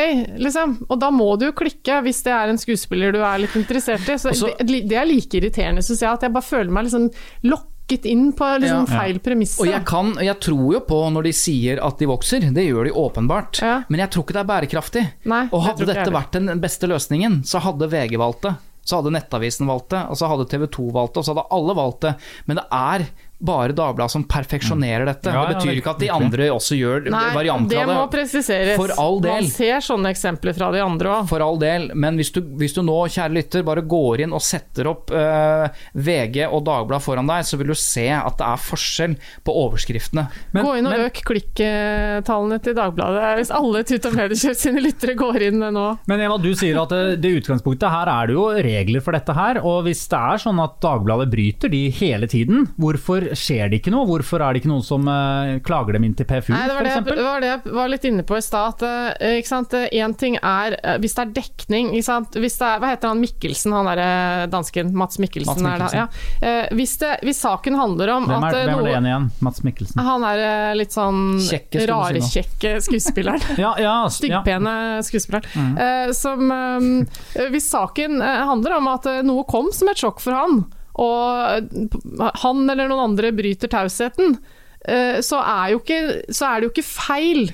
liksom. Og da må du jo klikke, hvis det er en skuespiller du er litt interessert i. Så Også- det, det er like irriterende, syns jeg, at jeg bare føler meg liksom lokket inn på liksom Ja. feil premisser. Og jeg, kan, jeg tror jo på når de sier at de vokser, det gjør de åpenbart. Men jeg tror ikke det er bærekraftig. Nei, og hadde dette vært den beste løsningen, så hadde VG valgt det. Så hadde Nettavisen valgt det, og så hadde TV 2 valgt det, og så hadde alle valgt det. Men det er bare Dagbladet som perfeksjonerer dette. Ja, det ja, betyr det- ikke at de andre også gjør Nei, varianter det av det. må presiseres. For all del. Man ser sånne eksempler fra de andre òg. For all del, men hvis du, hvis du nå, kjære lytter, bare går inn og setter opp uh, VG og Dagbladet foran deg, så vil du se at det er forskjell på overskriftene. Gå inn og øk klikktallene til Dagbladet. Hvis alle Tut og Mediekjøp sine lyttere går inn nå. Men Eva, du sier at det, det utgangspunktet her er det jo regler for dette her. Og hvis det er sånn at Dagbladet bryter de hele tiden, hvorfor skjer det ikke noe? Hvorfor er det ikke noen som eh, klager dem inn til PFU, Nei, det var det, jeg, var det jeg var litt inne på i stad. at, eh, ikke sant, Én ting er eh, hvis det er dekning ikke sant? Hvis det er, Hva heter han Mikkelsen, han derre dansken? Mats Mikkelsen. Mats Er det, ja. Eh, hvis, det, hvis saken handler om Hvem er, at hvem er det igjen igjen? Mats Mikkelsen? Han er eh, litt sånn Kjekke, rare, si kjekke skuespilleren. Ja, ja. Styggpene skuespilleren. Mm. Eh, som eh, Hvis saken eh, handler om at eh, noe kom som et sjokk for han, og eh, han eller noen andre bryter tausheten, eh, så, er jo ikke, så er det jo ikke feil.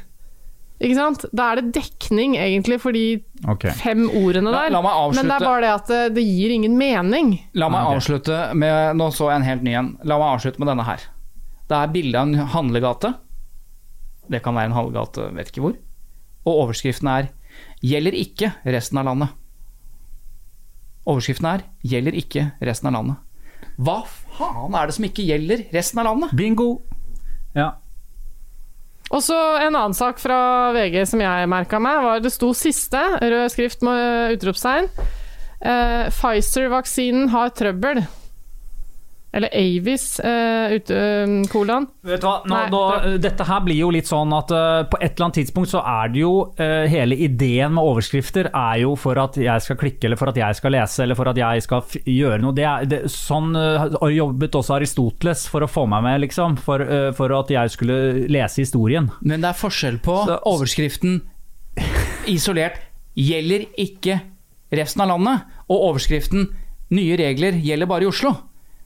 Ikke sant? Da er det dekning egentlig for de okay. fem ordene der. la meg avslutte. Men det er bare det at det, det gir ingen mening. La meg okay. avslutte med Nå så jeg en helt ny en. La meg avslutte med denne her. Det er bilde av en handlegate. Det kan være en handlegate, vet ikke hvor. Og overskriften er 'Gjelder ikke resten av landet'. Overskriften er 'Gjelder ikke resten av landet'. Hva faen er det som ikke gjelder resten av landet? Bingo! Ja. Og så en annen sak fra VG som jeg merka meg, var det sto siste, rød skrift med utropstegn. Eh, Pfizer-vaksinen har trøbbel. Eller Avis, uh, eh, kolon. Vet du hva, nå, Nei, nå, dette her blir jo litt sånn at uh, på et eller annet tidspunkt så er det jo eh, Hele ideen med overskrifter er jo for at jeg skal klikke, eller for at jeg skal lese, eller for at jeg skal f gjøre noe. Det er, det, sånn eh, har jobbet også Aristoteles for å få meg med, liksom. For, eh, for at jeg skulle lese historien. Men det er forskjell på overskriften isolert 'gjelder ikke resten av landet' og overskriften 'nye regler gjelder bare i Oslo'.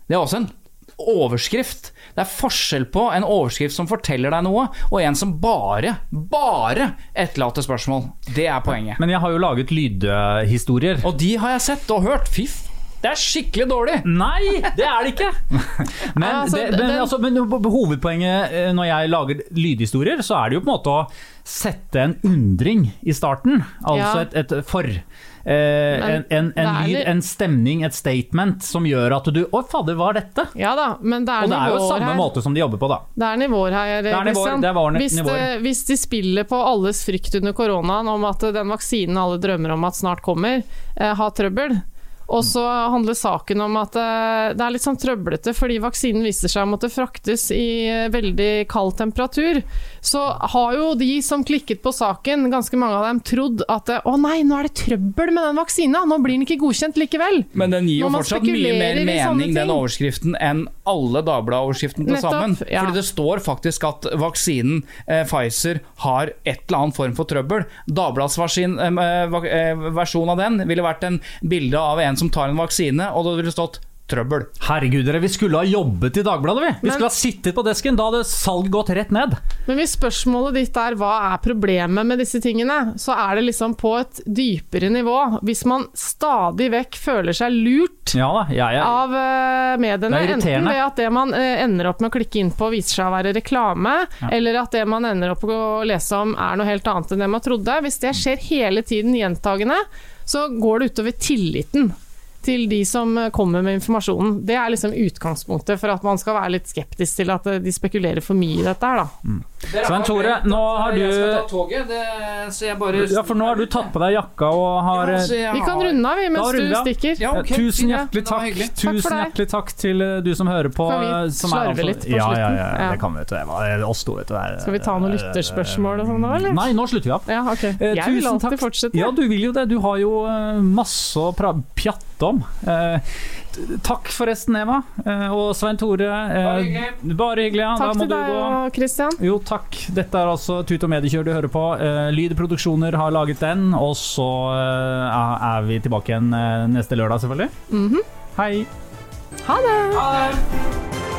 Det er også en overskrift. Det er forskjell på en overskrift som forteller deg noe, og en som bare, bare etterlater spørsmål. Det er poenget. Men jeg har jo laget lydhistorier. Og de har jeg sett og hørt. Fy. Det er skikkelig dårlig! Nei, det er det ikke! Men, altså, det, men, den- altså, men hovedpoenget eh, når jeg lager lydhistorier, så er det jo på en måte å sette en undring i starten. Altså Ja. et, et for. Eh, en, en, en er lyd, en stemning, et statement som gjør at du Å, fader, hva er dette? Ja da, men det er Og det er jo samme her. måte som de jobber på, da. Det er nivåer her, Det er nivåer, det var hvis, det, hvis de spiller på alles frykt under koronaen om at den vaksinen alle drømmer om at snart kommer, eh, har trøbbel, Og så handler saken om at eh, det er litt sånn trøblete fordi vaksinen viser seg å måtte fraktes i eh, veldig kald temperatur. Så har jo de som klikket på saken, ganske mange av dem, trodd at eh, å nei, nå er det trøbbel med den vaksina, nå blir den ikke godkjent likevel. Men den gir jo fortsatt mye mer mening, den overskriften, enn alle Dagbladet-overskriftene til Nettopp, sammen. ja. Fordi det står faktisk at vaksinen eh, Pfizer har et eller annet form for trøbbel. Dagbladets varsin, eh, eh, versjon av den ville vært en bilde av en som tar en vaksine, og det ville stått 'trøbbel'. Herregud, dere, vi skulle ha jobbet i Dagbladet, vi. Vi Men- skulle ha sittet på desken. Da hadde salget gått rett ned. Men hvis spørsmålet ditt er hva er problemet med disse tingene, så er det liksom på et dypere nivå. Hvis man stadig vekk føler seg lurt Ja da, ja, ja. av uh, mediene, enten ved at det man uh, ender opp med å klikke inn på viser seg å være reklame, eller at det man ender opp med å lese om er noe helt annet enn det man trodde. Hvis det skjer hele tiden gjentagende, så går det utover tilliten til de som eh, kommer med informasjonen. Det er liksom utgangspunktet for at man skal være litt skeptisk til at eh, de spekulerer for mye i dette her, da. Svein Tore, nå har du toget, så jeg bare Ja, for nå har du tatt på deg jakka og har Ja, Vi kan runde av, vi, mens du stikker. Ja, okay, Tusen hjertelig takk. Tusen hjertelig takk til eh, du som hører på. Kan vi eh, som slarve altså- litt på ja, ja, slutten? ja, Ja. det kan vi. vet du. Oss to, vet du. Er- Skal vi ta noen lytterspørsmål og sånn nå, eller? Nei, nå slutter vi av. Ja, okay. Eh, Jeg vil tusen alltid takk. fortsette. Ja, du vil jo det. Du har jo eh, masse å pjatte om. Eh, takk forresten, Eva. Eh, og Svein Tore. eh, Bare hyggelig. ja. Takk da må til du deg gå. og Christian. Jo, takk. Dette er altså Tut og Mediekjør du hører på. Eh, Lyd Produksjoner har laget den, og så er vi tilbake igjen neste lørdag, selvfølgelig. Mhm. Hei. Ha det!